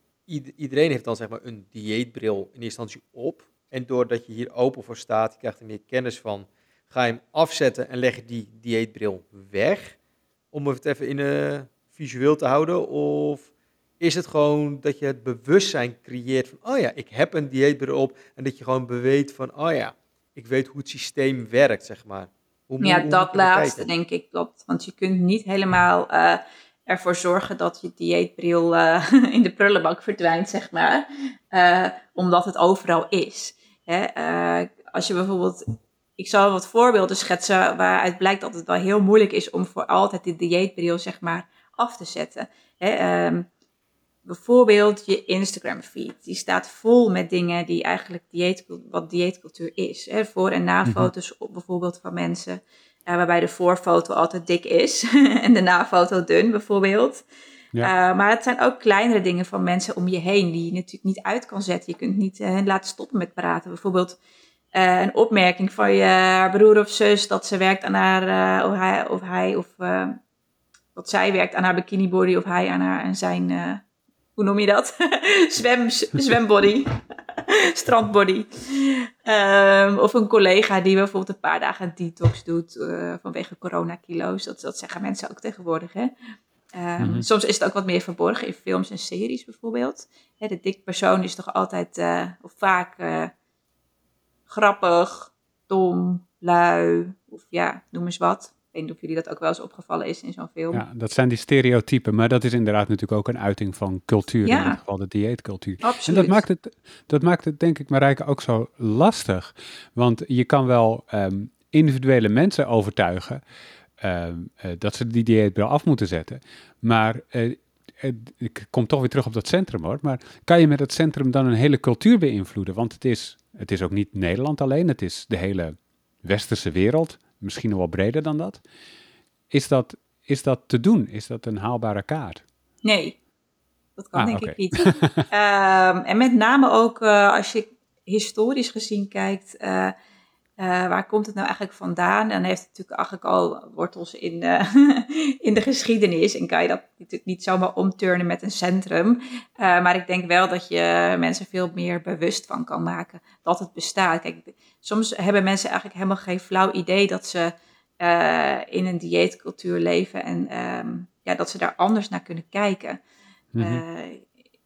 iedereen heeft dan zeg maar een dieetbril in eerste instantie op. En doordat je hier open voor staat, je krijgt er meer kennis van, ga je hem afzetten en leg je die dieetbril weg. Om het even in uh, visueel te houden. Of is het gewoon dat je het bewustzijn creëert van, oh ja, ik heb een dieetbril op. En dat je gewoon weet van, oh ja, ik weet hoe het systeem werkt, zeg maar. Hoe, ja, hoe dat laatste denk ik. Dat, want je kunt niet helemaal eh, ervoor zorgen dat je dieetbril eh, in de prullenbak verdwijnt, zeg maar. Omdat het overal is. Hè? eh, als je bijvoorbeeld... Ik zal wat voorbeelden schetsen waaruit blijkt dat het wel heel moeilijk is om voor altijd die dieetbril, zeg maar, af te zetten. Hè? ehm, bijvoorbeeld je Instagram feed. Die staat vol met dingen die eigenlijk dieet, wat dieetcultuur is. Hè? Voor- en na-foto's op bijvoorbeeld van mensen. eh, waarbij de voorfoto altijd dik is en de na-foto dun bijvoorbeeld. Eh, maar het zijn ook kleinere dingen van mensen om je heen die je natuurlijk niet uit kan zetten. Je kunt niet eh, hen laten stoppen met praten. Bijvoorbeeld eh, een opmerking van je broer of zus dat ze werkt aan haar, eh, of hij of, hij, eh, zij werkt aan haar bikini body of hij aan haar en zijn, eh, hoe noem je dat? Zwem, zwembody, strandbody. Ehm, of een collega die bijvoorbeeld een paar dagen detox doet eh, vanwege coronakilo's. Dat, dat zeggen mensen ook tegenwoordig, hè? Ehm, Mhm. Soms is het ook wat meer verborgen in films en series bijvoorbeeld. Hè, de dik persoon is toch altijd, eh, of vaak, eh, grappig, dom, lui, of ja, noem eens wat. Ik weet niet of jullie dat ook wel eens opgevallen is in zo'n film. Ja, dat zijn die stereotypen, maar dat is inderdaad natuurlijk ook een uiting van cultuur, Ja. in dit geval de dieetcultuur. Absoluut. En dat maakt, het, dat maakt het, denk ik, Marijke, ook zo lastig. Want je kan wel ehm, individuele mensen overtuigen dat ze die dieetbril af moeten zetten. Maar eh, eh, ik kom toch weer terug op dat centrum hoor. Maar kan je met het centrum dan een hele cultuur beïnvloeden? Want het is, het is ook niet Nederland alleen, het is de hele westerse wereld. Misschien nog wel breder dan dat. Is dat, is dat te doen? Is dat een haalbare kaart? Nee, dat kan Ah, denk ik niet. Ehm, en met name ook eh, als je historisch gezien kijkt, eh, eh, waar komt het nou eigenlijk vandaan? Dan heeft het natuurlijk eigenlijk al wortels in, eh, in de geschiedenis. En kan je dat natuurlijk niet zomaar omturnen met een centrum. Eh, maar ik denk wel dat je mensen veel meer bewust van kan maken dat het bestaat. Kijk, soms hebben mensen eigenlijk helemaal geen flauw idee dat ze in een dieetcultuur leven. En ehm, ja, dat ze daar anders naar kunnen kijken. Mhm.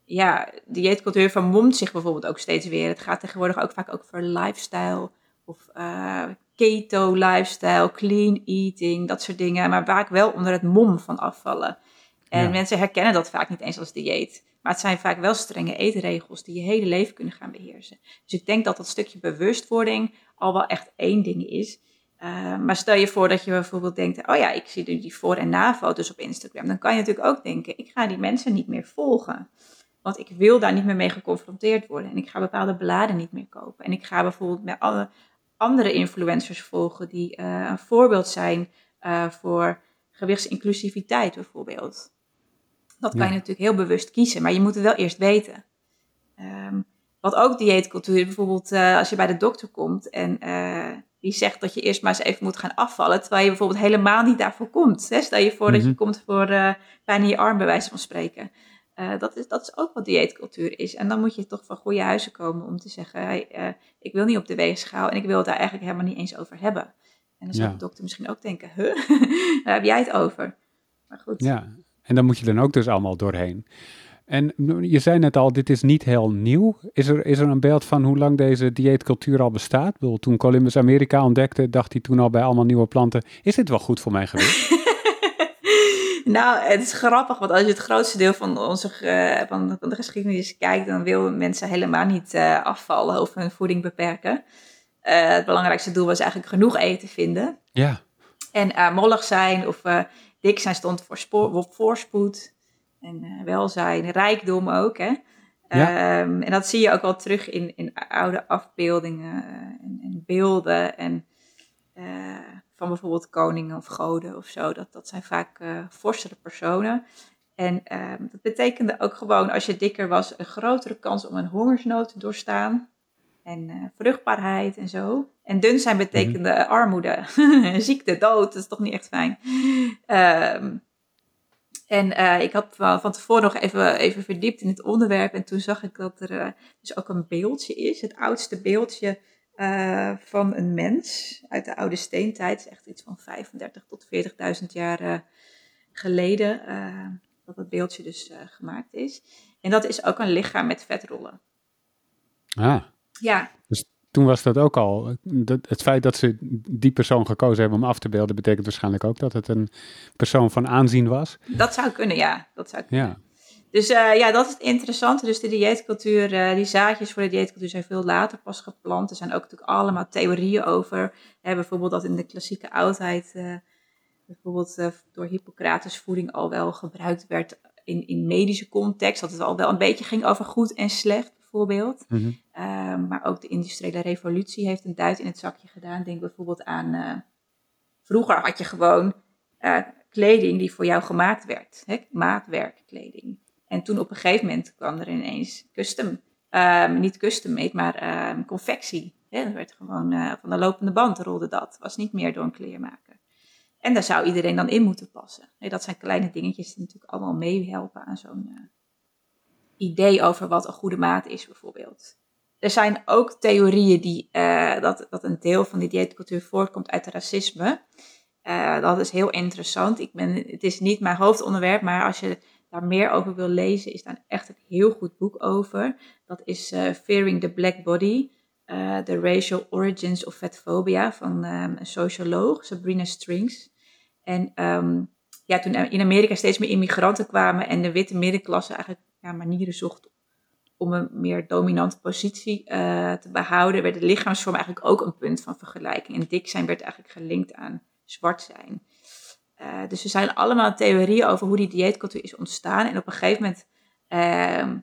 Ja, dieetcultuur vermomt zich bijvoorbeeld ook steeds weer. Het gaat tegenwoordig ook vaak ook voor lifestyle of eh, keto lifestyle, clean eating, dat soort dingen. Maar vaak wel onder het mom van afvallen. En Ja. mensen herkennen dat vaak niet eens als dieet. Maar het zijn vaak wel strenge eetregels die je hele leven kunnen gaan beheersen. Dus ik denk dat dat stukje bewustwording al wel echt één ding is. Uh, maar stel je voor dat je bijvoorbeeld denkt, oh ja, ik zie nu die voor- en na-foto's op Instagram. Dan kan je natuurlijk ook denken, ik ga die mensen niet meer volgen. Want ik wil daar niet meer mee geconfronteerd worden. En ik ga bepaalde bladen niet meer kopen. En ik ga bijvoorbeeld met alle andere influencers volgen die uh, een voorbeeld zijn uh, voor gewichtsinclusiviteit bijvoorbeeld. Dat kan ja. je natuurlijk heel bewust kiezen, maar je moet het wel eerst weten. Um, wat ook dieetcultuur, bijvoorbeeld uh, als je bij de dokter komt en die zegt dat je eerst maar eens even moet gaan afvallen, terwijl je bijvoorbeeld helemaal niet daarvoor komt. Hè? Stel je voor dat je komt voor pijn in je arm, bij wijze van spreken. Uh, dat, is, dat is ook wat dieetcultuur is. En dan moet je toch van goede huizen komen om te zeggen, hey, uh, ik wil niet op de weegschaal en ik wil het daar eigenlijk helemaal niet eens over hebben. En dan zou ja. de dokter misschien ook denken, huh, daar heb jij het over. Maar goed. Ja, en dan moet je dan ook dus allemaal doorheen. En je zei net al, dit is niet heel nieuw. Is er, is er een beeld van hoe lang deze dieetcultuur al bestaat? Bedoel, toen Columbus Amerika ontdekte, dacht hij toen al bij allemaal nieuwe planten, is dit wel goed voor mijn gewicht? nou, het is grappig, want als je het grootste deel van, onze, uh, van, de geschiedenis kijkt, dan willen mensen helemaal niet uh, afvallen of hun voeding beperken. Uh, het belangrijkste doel was eigenlijk genoeg eten vinden. Ja. En mollig zijn of dik zijn stond voor spoor, voorspoed en welzijn, rijkdom ook. Hè? Ja. Um, en dat zie je ook wel terug in, in oude afbeeldingen en, en beelden en, van bijvoorbeeld koningen of goden of zo. Dat, dat zijn vaak uh, personen. En um, dat betekende ook gewoon, als je dikker was, een grotere kans om een hongersnood te doorstaan. En uh, vruchtbaarheid en zo. En dun zijn betekende mm-hmm. armoede, ziekte, dood. Dat is toch niet echt fijn. Um, en uh, ik had van, van tevoren nog even, even verdiept in het onderwerp. En toen zag ik dat er uh, dus ook een beeldje is. Het oudste beeldje uh, van een mens uit de oude steentijd. Echt iets van 35 tot 40.000 jaar geleden. dat het beeldje dus gemaakt is. En dat is ook een lichaam met vetrollen. Ah. Ja. Dus, toen was dat ook al. Dat, het feit dat ze die persoon gekozen hebben om af te beelden, betekent waarschijnlijk ook dat het een persoon van aanzien was. Dat zou kunnen, ja. Dat zou kunnen. Ja. Dus uh, ja, dat is het interessante. Dus de dieetcultuur, uh, die zaadjes voor de dieetcultuur zijn veel later pas geplant. Er zijn ook natuurlijk allemaal theorieën over. Hè, bijvoorbeeld dat in de klassieke oudheid, uh, bijvoorbeeld door Hippocrates voeding al wel gebruikt werd in, in medische context. Dat het al wel een beetje ging over goed en slecht, bijvoorbeeld. Mm maar ook de industriële revolutie heeft een duit in het zakje gedaan. Denk bijvoorbeeld aan, vroeger had je gewoon kleding die voor jou gemaakt werd. Hè? Maatwerkkleding. En toen op een gegeven moment kwam er ineens custom, um, niet custom made, maar um, confectie. Dat werd gewoon uh, van de lopende band rolde dat. Was niet meer door een kleermaker. En daar zou iedereen dan in moeten passen. dat zijn kleine dingetjes die natuurlijk allemaal meehelpen aan zo'n uh, idee over wat een goede maat is, bijvoorbeeld. Er zijn ook theorieën die, uh, dat, dat een deel van die dieetcultuur voortkomt uit racisme. Dat is heel interessant. Ik ben, het is niet mijn hoofdonderwerp, maar als je daar meer over wil lezen, is daar echt een heel goed boek over. Dat is uh, Fearing the Black Body, uh, The Racial Origins of Fatphobia van um, een socioloog, Sabrina Strings. En um, ja, toen in Amerika steeds meer immigranten kwamen en de witte middenklasse eigenlijk ja, manieren zocht om een meer dominante positie uh, te behouden, werd de lichaamsvorm eigenlijk ook een punt van vergelijking. En dik zijn werd eigenlijk gelinkt aan zwart zijn. Uh, dus er zijn allemaal theorieën over hoe die dieetcultuur is ontstaan. En op een gegeven moment uh,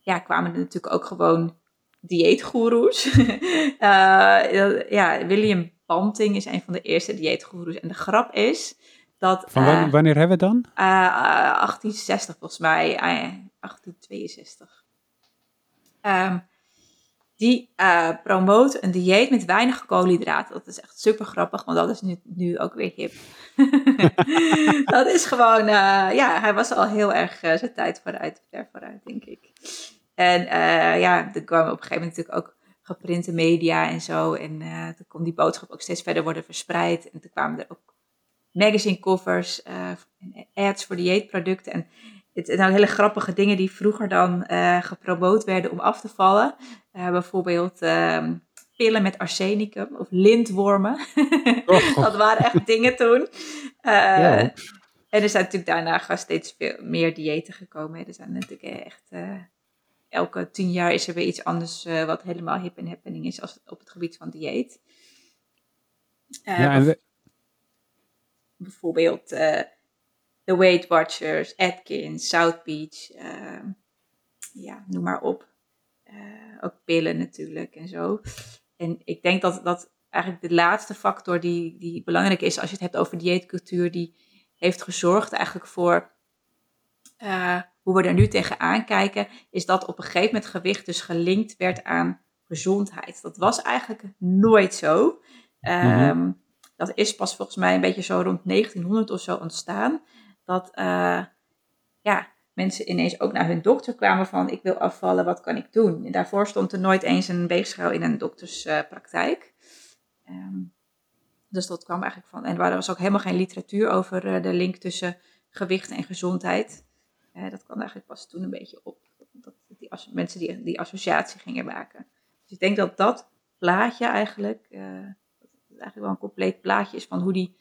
ja, kwamen er natuurlijk ook gewoon dieetgoeroes. uh, ja, William Banting is een van de eerste dieetgoeroes. En de grap is dat... Van wanneer, wanneer hebben we het dan? 1860 volgens mij, 1862. Um, die uh, promoot een dieet met weinig koolhydraten. Dat is echt super grappig, want dat is nu, nu ook weer hip. dat is gewoon, uh, ja, hij was al heel erg uh, zijn tijd vooruit, ver vooruit, denk ik. En ja, er kwamen op een gegeven moment natuurlijk ook geprinte media en zo. En toen kon die boodschap ook steeds verder worden verspreid. En toen kwamen er ook magazine covers en ads voor dieetproducten. En het nou hele grappige dingen die vroeger dan uh, gepromoot werden om af te vallen. Uh, bijvoorbeeld uh, pillen met arsenicum of lintwormen. Oh. dat waren echt dingen toen. Uh, En er zijn natuurlijk daarna steeds veel meer diëten gekomen. Er zijn natuurlijk echt elke tien jaar is er weer iets anders wat helemaal hip en happening is als op het gebied van dieet. ja, we... Bijvoorbeeld The Weight Watchers, Atkins, South Beach, uh, ja, noem maar op. Uh, ook pillen natuurlijk en zo. En ik denk dat dat eigenlijk de laatste factor die, die belangrijk is als je het hebt over dieetcultuur, die heeft gezorgd eigenlijk voor uh, hoe we er nu tegenaan kijken, is dat op een gegeven moment gewicht dus gelinkt werd aan gezondheid. Dat was eigenlijk nooit zo. Um, Dat is pas volgens mij een beetje zo rond 1900 of zo ontstaan dat uh, ja, mensen ineens ook naar hun dokter kwamen van ik wil afvallen, wat kan ik doen? En daarvoor stond er nooit eens een weegschaal in een dokterspraktijk. Um, dus dat kwam eigenlijk van. En er was ook helemaal geen literatuur over uh, de link tussen gewicht en gezondheid. Uh, dat kwam eigenlijk pas toen een beetje op. Dat die mensen die, die associatie gingen maken. Dus ik denk dat dat plaatje eigenlijk, uh, dat eigenlijk wel een compleet plaatje is van hoe die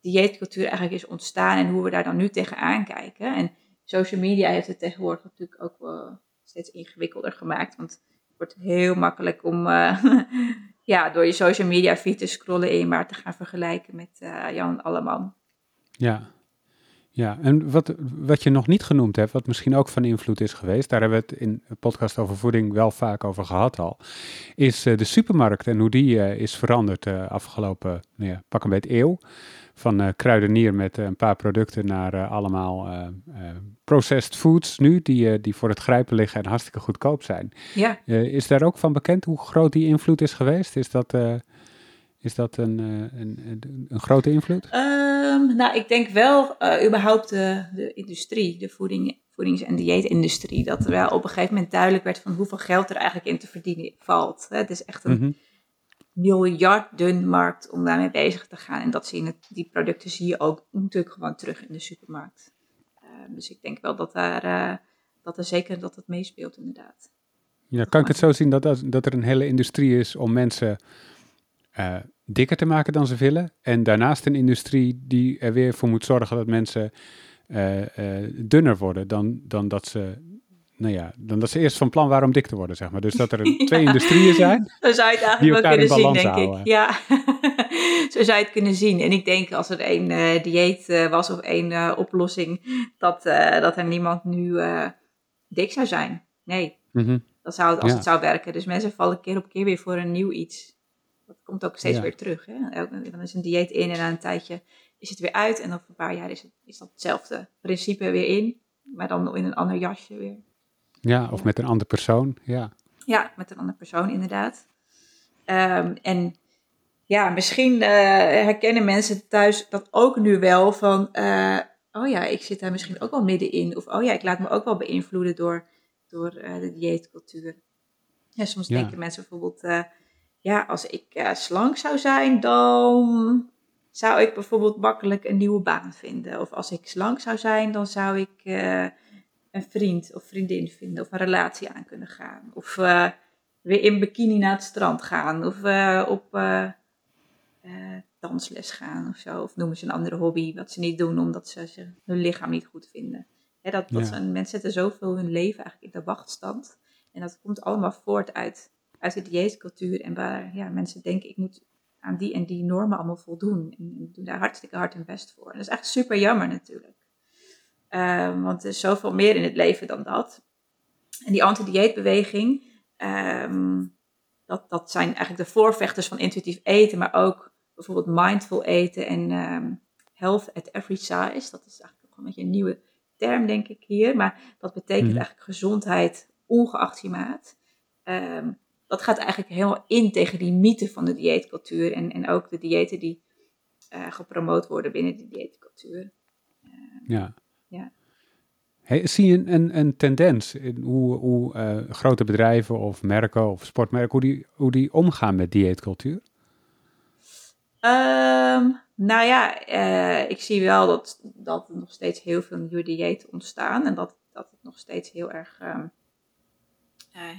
dieetcultuur eigenlijk is ontstaan en hoe we daar dan nu tegenaan kijken. En social media heeft het tegenwoordig natuurlijk ook wel steeds ingewikkelder gemaakt, want het wordt heel makkelijk om uh, ja, door je social media feed te scrollen en je maar te gaan vergelijken met uh, Jan Alleman. Ja, ja, en wat, wat je nog niet genoemd hebt, wat misschien ook van invloed is geweest, daar hebben we het in een podcast over voeding wel vaak over gehad al, is uh, de supermarkt en hoe die uh, is veranderd de afgelopen nou ja, pak een beetje eeuw van kruidenier met een paar producten naar allemaal processed foods nu, die, die voor het grijpen liggen en hartstikke goedkoop zijn. Ja. is daar ook van bekend hoe groot die invloed is geweest? Is dat, is dat een, een, een, grote invloed? Um, nou, ik denk wel überhaupt de, de industrie, de voeding, voedings- en dieetindustrie, dat er wel op een gegeven moment duidelijk werd van hoeveel geld er eigenlijk in te verdienen valt. Het is echt een... Miljarden markt om daarmee bezig te gaan. En dat zie je, die producten zie je ook natuurlijk gewoon terug in de supermarkt. Uh, dus ik denk wel dat, daar, uh, dat er zeker dat het meespeelt inderdaad. Ja, kan ik het zo zien dat, dat, dat er een hele industrie is om mensen uh, dikker te maken dan ze willen. En daarnaast een industrie die er weer voor moet zorgen dat mensen uh, uh, dunner worden dan, dan dat ze. Nou ja, dan dat ze eerst van plan waren om dik te worden, zeg maar. Dus dat er twee industrieën zijn. Zo zou je het eigenlijk wel kunnen zien, denk houden. ik. Ja, zo zou je het kunnen zien. En ik denk als er één uh, dieet was of één oplossing, dat, dat er niemand nu dik zou zijn. Nee, mm -hmm. dat zou, als ja. het zou werken. Dus mensen vallen keer op keer weer voor een nieuw iets dat komt ook steeds weer terug. Hè? Dan is een dieet in en na een tijdje is het weer uit. En over een paar jaar is, het, is dat hetzelfde principe weer in. Maar dan in een ander jasje weer. Ja, of met een andere persoon. Ja, ja met een andere persoon inderdaad. Um, en ja, misschien uh, herkennen mensen thuis dat ook nu wel van... Uh, oh ja, ik zit daar misschien ook wel middenin. Of oh ja, ik laat me ook wel beïnvloeden door, door uh, de dieetcultuur. Ja, soms ja. denken mensen bijvoorbeeld ja, als ik uh, slank zou zijn, dan zou ik bijvoorbeeld makkelijk een nieuwe baan vinden. Of als ik slank zou zijn, dan zou ik uh, een vriend of vriendin vinden of een relatie aan kunnen gaan. Of uh, weer in bikini naar het strand gaan. Of op dansles gaan of zo. Of noemen ze een andere hobby wat ze niet doen omdat ze, hun lichaam niet goed vinden. Hè, dat, dat ja. mensen zetten zoveel hun leven eigenlijk in de wachtstand. En dat komt allemaal voort uit uit de dieetcultuur en waar ja, mensen denken ik moet aan die en die normen allemaal voldoen. En doen daar hartstikke hard hun best voor. En dat is echt super jammer natuurlijk. Um, want er is zoveel meer in het leven dan dat. En die anti-dieetbeweging, um, dat, dat zijn eigenlijk de voorvechters van intuïtief eten, maar ook bijvoorbeeld mindful eten en um, health at every size. Dat is eigenlijk ook een beetje een nieuwe term, denk ik hier. Maar dat betekent mm eigenlijk gezondheid ongeacht je maat. Um, dat gaat eigenlijk helemaal in tegen die mythe van de dieetcultuur en, en ook de diëten die uh, gepromoot worden binnen de dieetcultuur. Uh, ja. ja. Hey, zie je een, een, tendens in hoe, hoe uh, grote bedrijven of merken of sportmerken, hoe die, hoe die omgaan met dieetcultuur? Um, nou ja, ik zie wel dat, dat er nog steeds heel veel nieuwe diëten ontstaan en dat, dat het nog steeds heel erg um, uh,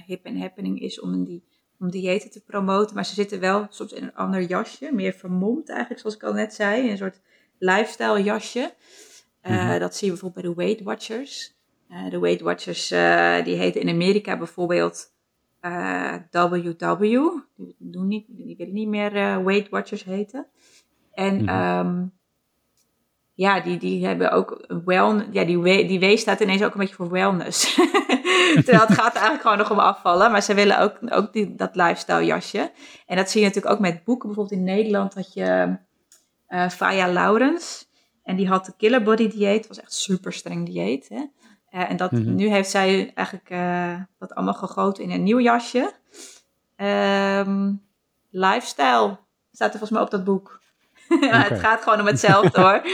hip en happening is om, een die, om diëten te promoten. Maar ze zitten wel soms in een ander jasje, meer vermomd eigenlijk, zoals ik al net zei. Een soort lifestyle jasje. Uh, Dat zie je bijvoorbeeld bij de Weight Watchers. Uh, de Weight Watchers die heten in Amerika bijvoorbeeld WW. Die, doen niet, die willen niet meer Weight Watchers heten. En mm -hmm. Ja, die, die hebben ook wel, ja, die, die W staat ineens ook een beetje voor wellness. Terwijl het gaat eigenlijk gewoon nog om afvallen. Maar ze willen ook, ook die, dat lifestyle jasje. En dat zie je natuurlijk ook met boeken. Bijvoorbeeld in Nederland had je uh, Faya Laurens. En die had de Killer Body dieet. Dat was echt super streng dieet. Hè? Uh, en dat, mm-hmm. nu heeft zij eigenlijk uh, dat allemaal gegoten in een nieuw jasje. Um, lifestyle staat er volgens mij op dat boek. Okay. het gaat gewoon om hetzelfde hoor.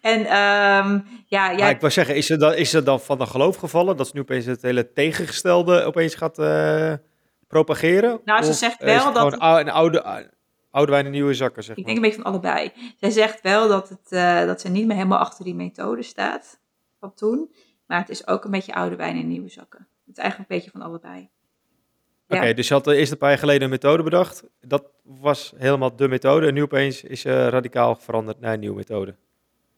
En um, ja, jij... ik wou zeggen, is het, dan, is dan van de geloof gevallen dat ze nu opeens het hele tegengestelde opeens gaat uh, propageren? Nou, ze zegt wel dat... Het... een oude, oude wijn in nieuwe zakken, zeg Ik denk een beetje van allebei. Zij zegt wel dat, het, uh, dat ze niet meer helemaal achter die methode staat van toen. Maar het is ook een beetje oude wijn in nieuwe zakken. Het is eigenlijk een beetje van allebei. Oké, dus je had eerst een paar jaar geleden een methode bedacht. Dat was helemaal de methode. En nu opeens is je radicaal veranderd naar een nieuwe methode.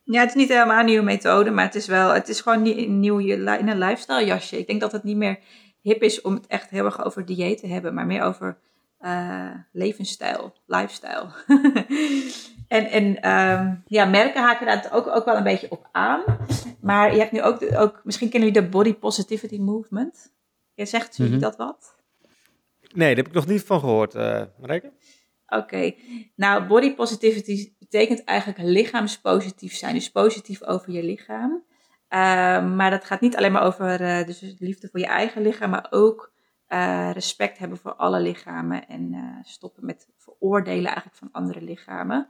Ja, het is niet helemaal een nieuwe methode, maar het is wel, het is gewoon een nieuw in een lifestyle jasje. Ik denk dat het niet meer hip is om het echt heel erg over dieet te hebben, maar meer over uh, levensstijl, lifestyle. en en um, ja, merken haken daar ook, ook wel een beetje op aan. Maar je hebt nu ook, ook misschien kennen jullie de body positivity movement. Je zegt jullie mm -hmm. dat wat? Nee, daar heb ik nog niet van gehoord, uh. Oké, nou body positivity betekent eigenlijk lichaamspositief zijn, dus positief over je lichaam. Uh, maar dat gaat niet alleen maar over uh, dus liefde voor je eigen lichaam, maar ook uh, respect hebben voor alle lichamen en stoppen met veroordelen eigenlijk van andere lichamen.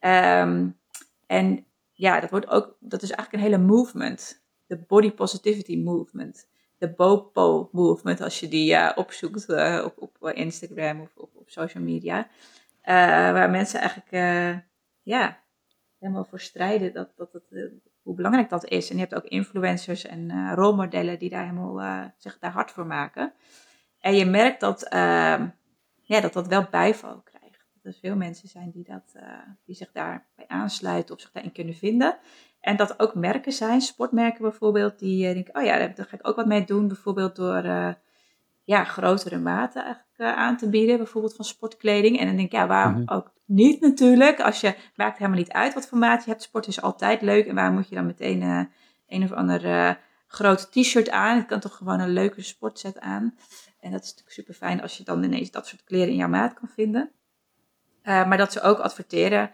Um, en ja, dat, wordt ook, dat is eigenlijk een hele movement, de body positivity movement de BOPO movement, als je die uh, opzoekt uh, op, op Instagram of op, op social media. Waar mensen eigenlijk ja, helemaal voor strijden dat, dat, dat, hoe belangrijk dat is. En je hebt ook influencers en rolmodellen die daar helemaal zich daar hard voor maken. En je merkt dat, ehm, ja, dat dat wel bijval krijgt. Dat er veel mensen zijn die, dat, die zich daarbij aansluiten of zich daarin kunnen vinden. En dat ook merken zijn, sportmerken bijvoorbeeld, die uh, denken, oh ja, daar ga ik ook wat mee doen. Bijvoorbeeld door uh, ja, grotere maten eigenlijk, aan te bieden, bijvoorbeeld van sportkleding. En dan denk ik, ja, waarom mhm. ook niet natuurlijk? Als je, maakt helemaal niet uit wat voor maat je hebt. Sport is altijd leuk. En waarom moet je dan meteen een of ander groot t-shirt aan? Het kan toch gewoon een leuke sportset aan. En dat is natuurlijk super fijn als je dan ineens dat soort kleren in jouw maat kan vinden. Maar dat ze ook adverteren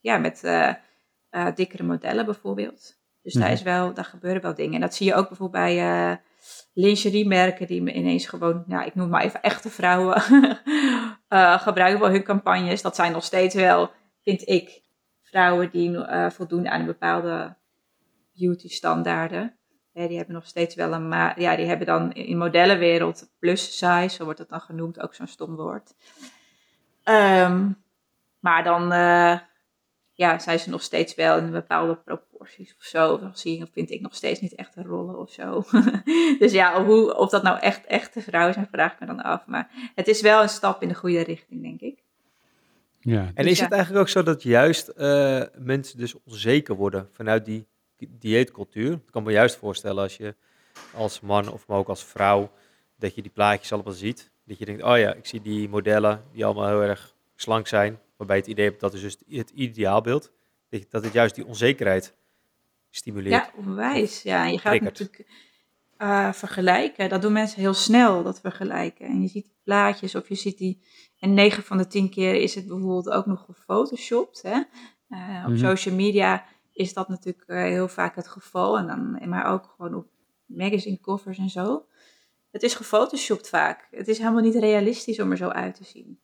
ja, met uh, dikkere modellen bijvoorbeeld. Dus daar, is wel, daar gebeuren wel dingen. En dat zie je ook bijvoorbeeld bij lingeriemerken die ineens gewoon, ja, ik noem maar even echte vrouwen, gebruiken voor hun campagnes. Dat zijn nog steeds wel, vind ik, vrouwen die voldoen aan een bepaalde beauty standaarden die hebben nog steeds wel een, maar ja, die hebben dan in modellenwereld plus size, zo wordt het dan genoemd, ook zo'n stom woord. Ehm, maar dan uh, ja, zijn ze nog steeds wel in bepaalde proporties of zo. Dan zie je, vind ik nog steeds niet echt een rollen of zo. dus ja, hoe, of dat nou echt echte vrouwen zijn, vraag ik me dan af. Maar het is wel een stap in de goede richting, denk ik. Ja. En dus is het eigenlijk ook zo dat juist uh, mensen dus onzeker worden vanuit die dieetcultuur. Ik kan me juist voorstellen als je als man of maar ook als vrouw, dat je die plaatjes allemaal ziet. Dat je denkt, oh ja, ik zie die modellen die allemaal heel erg slank zijn. Waarbij je het idee hebt dat is dus het ideaalbeeld. Dat het juist die onzekerheid stimuleert. Ja, onwijs. Ja, je gaat natuurlijk uh, vergelijken. Dat doen mensen heel snel, dat vergelijken. En je ziet plaatjes of je ziet die... En 9 van de 10 keer is het bijvoorbeeld ook nog gefotoshopt. Hè? Uh, op mhm. social media is dat natuurlijk eh, heel vaak het geval. En dan, maar ook gewoon op magazine covers en zo. Het is gefotoshopt vaak. Het is helemaal niet realistisch om er zo uit te zien.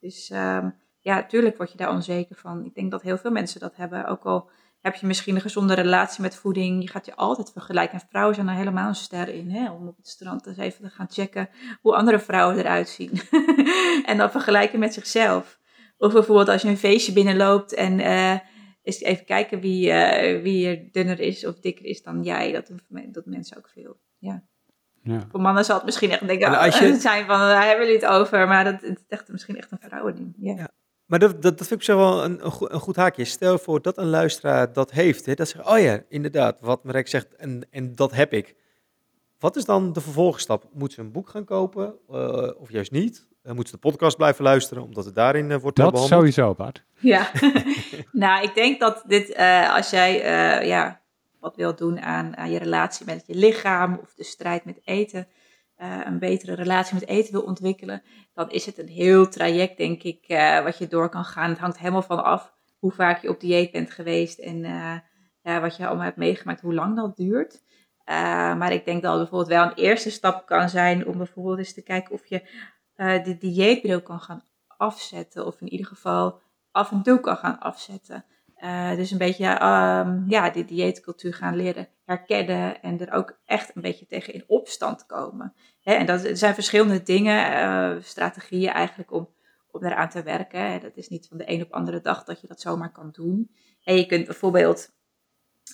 Dus um, ja, natuurlijk word je daar onzeker van. Ik denk dat heel veel mensen dat hebben. Ook al heb je misschien een gezonde relatie met voeding. Je gaat je altijd vergelijken. En vrouwen zijn er helemaal een ster in. Hè? Om op het strand eens even te gaan checken hoe andere vrouwen eruit zien. en dan vergelijken met zichzelf. Of bijvoorbeeld als je een feestje binnenloopt en... Uh, even kijken wie, uh, wie er dunner is of dikker is dan jij. Dat doen dat mensen ook veel. Ja. ja. Voor mannen zal het misschien echt denken, oh, als je... zijn van, daar hebben jullie het over. Maar dat het is echt, misschien echt een vrouwending. Ja. ja. Maar dat, dat, dat vind ik zo wel een, een, goed, een goed haakje. Stel voor dat een luisteraar dat heeft. Hè, dat zegt, oh ja, inderdaad, wat Marek zegt, en, en dat heb ik. Wat is dan de vervolgstap? Moet ze een boek gaan kopen uh, of juist niet? Uh, moet ze de podcast blijven luisteren, omdat het daarin uh, wordt dat behandeld? Dat sowieso, Bart. Ja, nou, ik denk dat dit, als jij ja, wat wilt doen aan, aan je relatie met je lichaam of de strijd met eten, een betere relatie met eten wil ontwikkelen, dan is het een heel traject, denk ik, wat je door kan gaan. Het hangt helemaal van af hoe vaak je op dieet bent geweest en ja, wat je allemaal hebt meegemaakt, hoe lang dat duurt. Maar ik denk dat het bijvoorbeeld wel een eerste stap kan zijn om bijvoorbeeld eens te kijken of je de dieetbril kan gaan afzetten. Of in ieder geval af en toe kan gaan afzetten. Dus een beetje um, ja, die dieetcultuur gaan leren herkennen en er ook echt een beetje tegen in opstand komen. En dat er zijn verschillende dingen, strategieën eigenlijk om, om daaraan te werken. Dat is niet van de een op andere dag dat je dat zomaar kan doen. En je kunt bijvoorbeeld,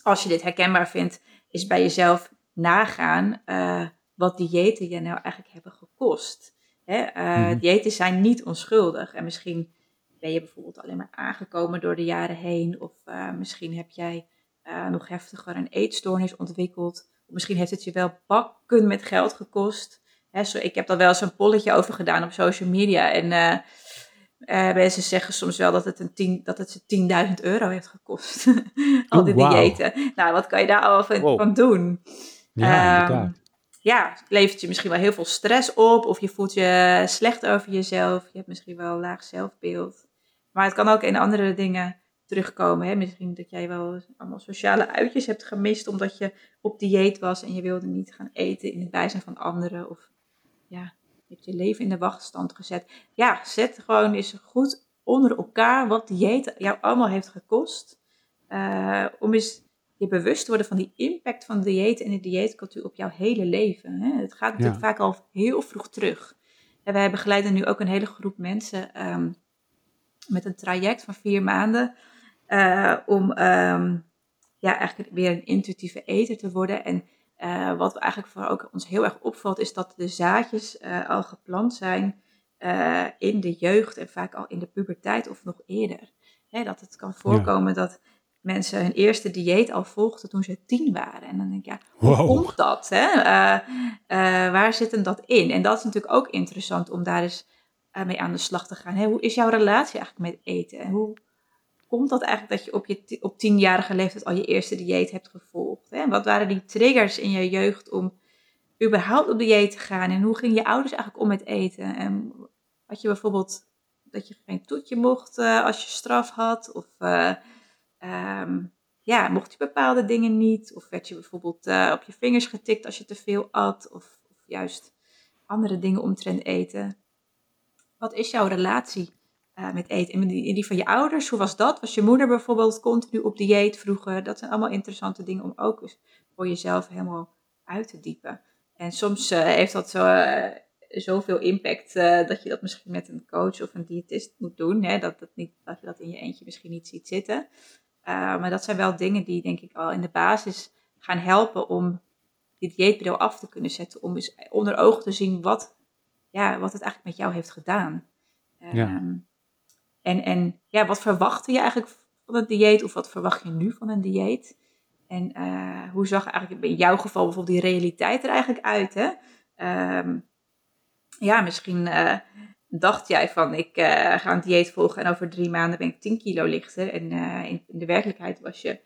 als je dit herkenbaar vindt, is bij jezelf nagaan uh, wat diëten je nou eigenlijk hebben gekost. Hè? Uh, Diëten zijn niet onschuldig. En misschien ben je bijvoorbeeld alleen maar aangekomen door de jaren heen. Of uh, misschien heb jij nog heftiger een eetstoornis ontwikkeld. Misschien heeft het je wel bakken met geld gekost. Zo, ik heb daar wel eens een polletje over gedaan op social media. En uh, mensen zeggen soms wel dat het, een tien, dat het ze 10.000 euro heeft gekost. Al die diëten. Nou, wat kan je daar al van, van doen? Ja, um, ja, het levert je misschien wel heel veel stress op. Of je voelt je slecht over jezelf. Je hebt misschien wel een laag zelfbeeld. Maar het kan ook in andere dingen terugkomen. Hè? Misschien dat jij wel allemaal sociale uitjes hebt gemist. Omdat je op dieet was en je wilde niet gaan eten in het bijzijn van anderen. Of ja, je hebt je leven in de wachtstand gezet. Ja, zet gewoon eens goed onder elkaar wat dieet jou allemaal heeft gekost. Uh, om eens je bewust te worden van die impact van dieet en de dieetcultuur op jouw hele leven. Hè? Het gaat natuurlijk vaak al heel vroeg terug. En wij begeleiden nu ook een hele groep mensen um, met een traject van vier maanden. Uh, om um, ja, eigenlijk weer een intuïtieve eter te worden. En wat eigenlijk voor ook ons heel erg opvalt, is dat de zaadjes al geplant zijn in de jeugd en vaak al in de puberteit of nog eerder. Hè, dat het kan voorkomen dat mensen hun eerste dieet al volgden toen ze tien waren. En dan denk je, ja, hoe komt dat? Hè? Waar zit hem dat in? En dat is natuurlijk ook interessant om daar eens mee aan de slag te gaan. Hè? Hoe is jouw relatie eigenlijk met eten? En hoe komt dat eigenlijk dat je op, je op tienjarige leeftijd al je eerste dieet hebt gevolgd? Hè? Wat waren die triggers in je jeugd om überhaupt op dieet te gaan? En hoe gingen je ouders eigenlijk om met eten? En had je bijvoorbeeld dat je geen toetje mocht als je straf had? Of um, ja, mocht je bepaalde dingen niet? Of werd je bijvoorbeeld uh, op je vingers getikt als je te veel at? Of, of, juist andere dingen omtrent eten? Wat is jouw relatie uh, met eten? En die, die, van je ouders, hoe was dat? Was je moeder bijvoorbeeld continu op dieet vroeger? Dat zijn allemaal interessante dingen om ook eens voor jezelf helemaal uit te diepen. En soms uh, heeft dat zo, zoveel impact dat je dat misschien met een coach of een diëtist moet doen. Hè? Dat, dat, niet, dat je dat in je eentje misschien niet ziet zitten. Maar dat zijn wel dingen die denk ik al in de basis gaan helpen om die dieetbril af te kunnen zetten. Om eens onder ogen te zien wat, ja, wat het eigenlijk met jou heeft gedaan. Ja. Ehm, en, en ja, wat verwachtte je eigenlijk van het dieet? Of wat verwacht je nu van een dieet? En uh, hoe zag eigenlijk in jouw geval bijvoorbeeld die realiteit er eigenlijk uit? Hè? Um, ja, misschien uh, dacht jij van ik uh, ga een dieet volgen en over drie maanden ben ik 10 kilo lichter. En in, in, de werkelijkheid was je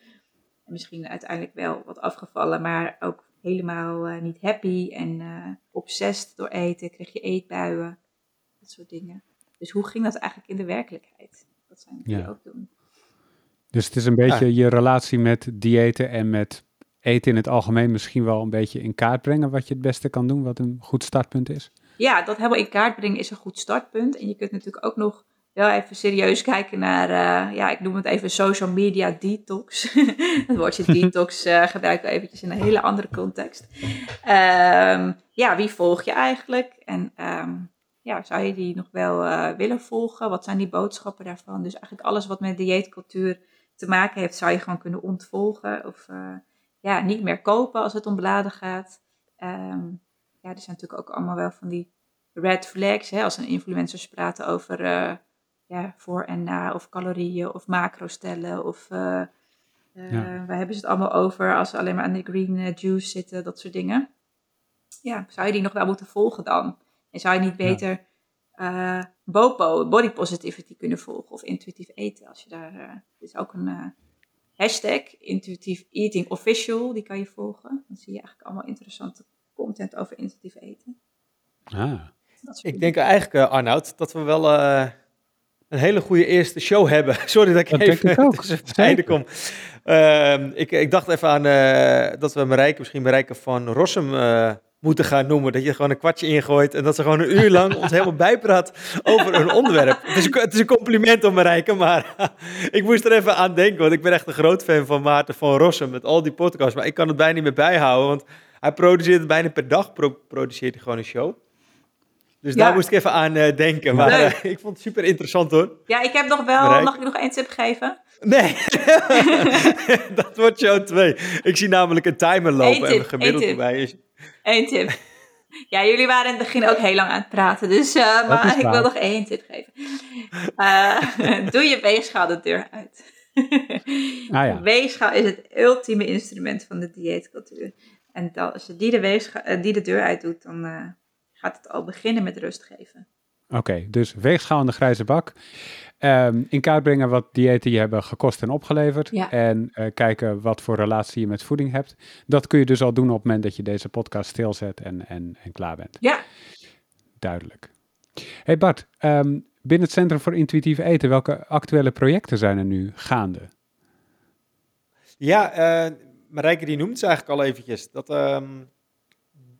misschien uiteindelijk wel wat afgevallen, maar ook helemaal niet happy en obsessed door eten. Kreeg je eetbuien, dat soort dingen. Dus hoe ging dat eigenlijk in de werkelijkheid? Dat zijn die ja. ook doen. Dus het is een beetje je relatie met diëten en met eten in het algemeen misschien wel een beetje in kaart brengen wat je het beste kan doen, wat een goed startpunt is ja, dat helemaal in kaart brengen is een goed startpunt. En je kunt natuurlijk ook nog wel even serieus kijken naar, uh, ja, ik noem het even social media detox. het woordje detox uh, gebruik ik eventjes in een hele andere context. Um, ja, wie volg je eigenlijk? En um, ja, zou je die nog wel uh, willen volgen? Wat zijn die boodschappen daarvan? Dus eigenlijk alles wat met dieetcultuur te maken heeft, zou je gewoon kunnen ontvolgen. Of ja, niet meer kopen als het om bladen gaat. Um, ja, er zijn natuurlijk ook allemaal wel van die red flags. Hè, als een influencers praten over uh, ja, voor en na, of calorieën, of macro stellen. Of ja. waar hebben ze het allemaal over als ze alleen maar aan de green juice zitten, dat soort dingen. Ja, zou je die nog wel moeten volgen dan? En zou je niet beter ja. BOPO, body positivity, kunnen volgen of intuïtief eten? Als je daar, uh, is ook een hashtag, intuïtief eating official, die kan je volgen. Dan zie je eigenlijk allemaal interessante content over intuïtief eten. Ah. Ik denk eigenlijk, uh, Arnoud, dat we wel uh, een hele goede eerste show hebben. Sorry dat ik dat even tussen beide kom. Uh, ik, ik dacht even aan uh, dat we Marijke, misschien Marijke van Rossum moeten gaan noemen. Dat je gewoon een kwartje ingooit en dat ze gewoon een uur lang ons helemaal bijpraat over een onderwerp. Het is, een, het is een compliment om Marijke, maar ik moest er even aan denken. Want ik ben echt een groot fan van Maarten van Rossum met al die podcasts. Maar ik kan het bijna niet meer bijhouden, want hij produceert bijna per dag, produceert hij gewoon een show. Dus daar moest ik even aan uh, denken. Maar uh, ik vond het super interessant hoor. Ja, ik heb nog wel. Mag ik nog één tip geven? Nee, dat wordt show 2. Ik zie namelijk een timer lopen en gemiddeld erbij is. Eén tip. Ja, jullie waren in het begin ook heel lang aan het praten, dus uh, maar ik wil nog één tip geven. doe je weegschaal de deur uit. ah, ja. Weegschaal is het ultieme instrument van de dieetcultuur. En dat, als je die de, weegschaal, die de deur uit doet, dan gaat het al beginnen met rust geven. Oké, dus weegschaal in de grijze bak. Ehm, in kaart brengen wat diëten je hebben gekost en opgeleverd. En uh, kijken wat voor relatie je met voeding hebt. Dat kun je dus al doen op het moment dat je deze podcast stilzet en, en, en klaar bent. Ja. Duidelijk. Hey Bart, um, binnen het Centrum voor Intuïtief Eten, welke actuele projecten zijn er nu gaande? Ja, uh, Marijke die noemt ze eigenlijk al eventjes. Dat, um,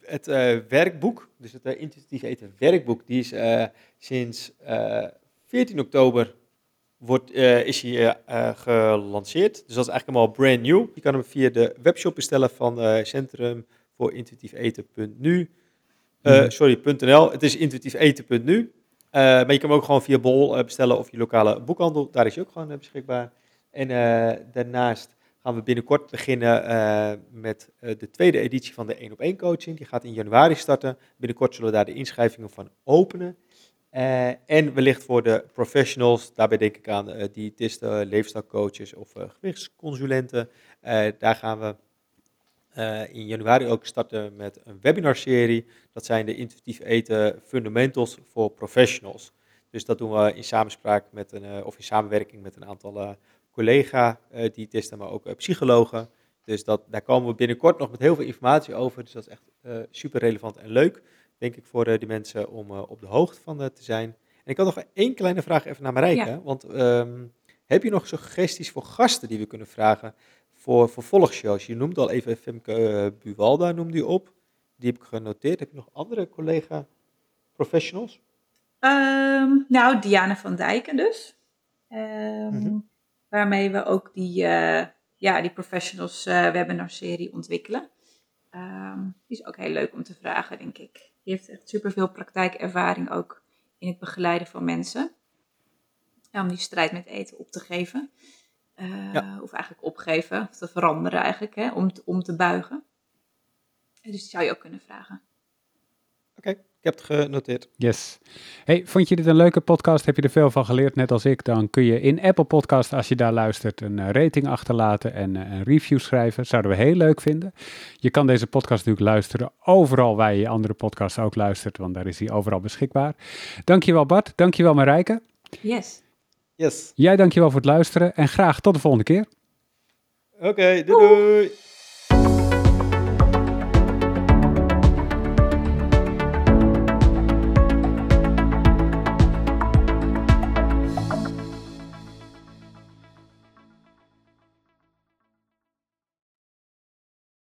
het uh, werkboek, dus het uh, intuïtief eten werkboek, die is uh, sinds 14 oktober wordt, is hij, gelanceerd. Dus dat is eigenlijk allemaal brand new. Je kan hem via de webshop bestellen van Centrum voor Intuïtief Eten.nu. Mm. Sorry, .nl. Het is intuïtiefeten.nu. maar je kan hem ook gewoon via Bol bestellen of je lokale boekhandel. Daar is hij ook gewoon beschikbaar. En daarnaast gaan we binnenkort beginnen uh, met uh, de tweede editie van de 1 op 1 coaching. Die gaat in januari starten. Binnenkort zullen we daar de inschrijvingen van openen. Uh, en wellicht voor de professionals, daarbij denk ik aan diëtisten, leefstijlcoaches of gewichtsconsulenten. daar gaan we in januari ook starten met een webinarserie. Dat zijn de intuïtief eten fundamentals voor professionals. Dus dat doen we in samenspraak met een, of in samenwerking met een aantal collega-diëtisten, maar ook psychologen. Dus dat, daar komen we binnenkort nog met heel veel informatie over. Dus dat is echt super relevant en leuk, denk ik, voor de mensen om op de hoogte van te zijn. En ik had nog één kleine vraag even naar Marijke. Ja. Want um, heb je nog suggesties voor gasten die we kunnen vragen voor vervolgshows? Je noemde al even Femke Buwalda, noemde je op. Die heb ik genoteerd. Heb je nog andere collega-professionals? Um, nou, Diana van Dijken dus. Um, mm -hmm. Waarmee we ook die, uh, ja, die professionals uh, webinar serie ontwikkelen. Um, die is ook heel leuk om te vragen, denk ik. Die heeft echt superveel praktijkervaring ook in het begeleiden van mensen. Ja, om die strijd met eten op te geven. Uh, ja. Of eigenlijk opgeven, of te veranderen eigenlijk, hè, om, te, om te buigen. Dus die zou je ook kunnen vragen. Oké, okay heb het genoteerd. Yes. Hey, vond je dit een leuke podcast? Heb je er veel van geleerd, net als ik? Dan kun je in Apple Podcast, als je daar luistert, een eh, rating achterlaten en eh, een review schrijven. Zouden we heel leuk vinden. Je kan deze podcast natuurlijk luisteren overal waar je andere podcasts ook luistert, want daar is hij overal beschikbaar. Dankjewel Bart, dankjewel Marijke. Yes. Yes. Jij dankjewel voor het luisteren en graag tot de volgende keer. Oké, doei doei.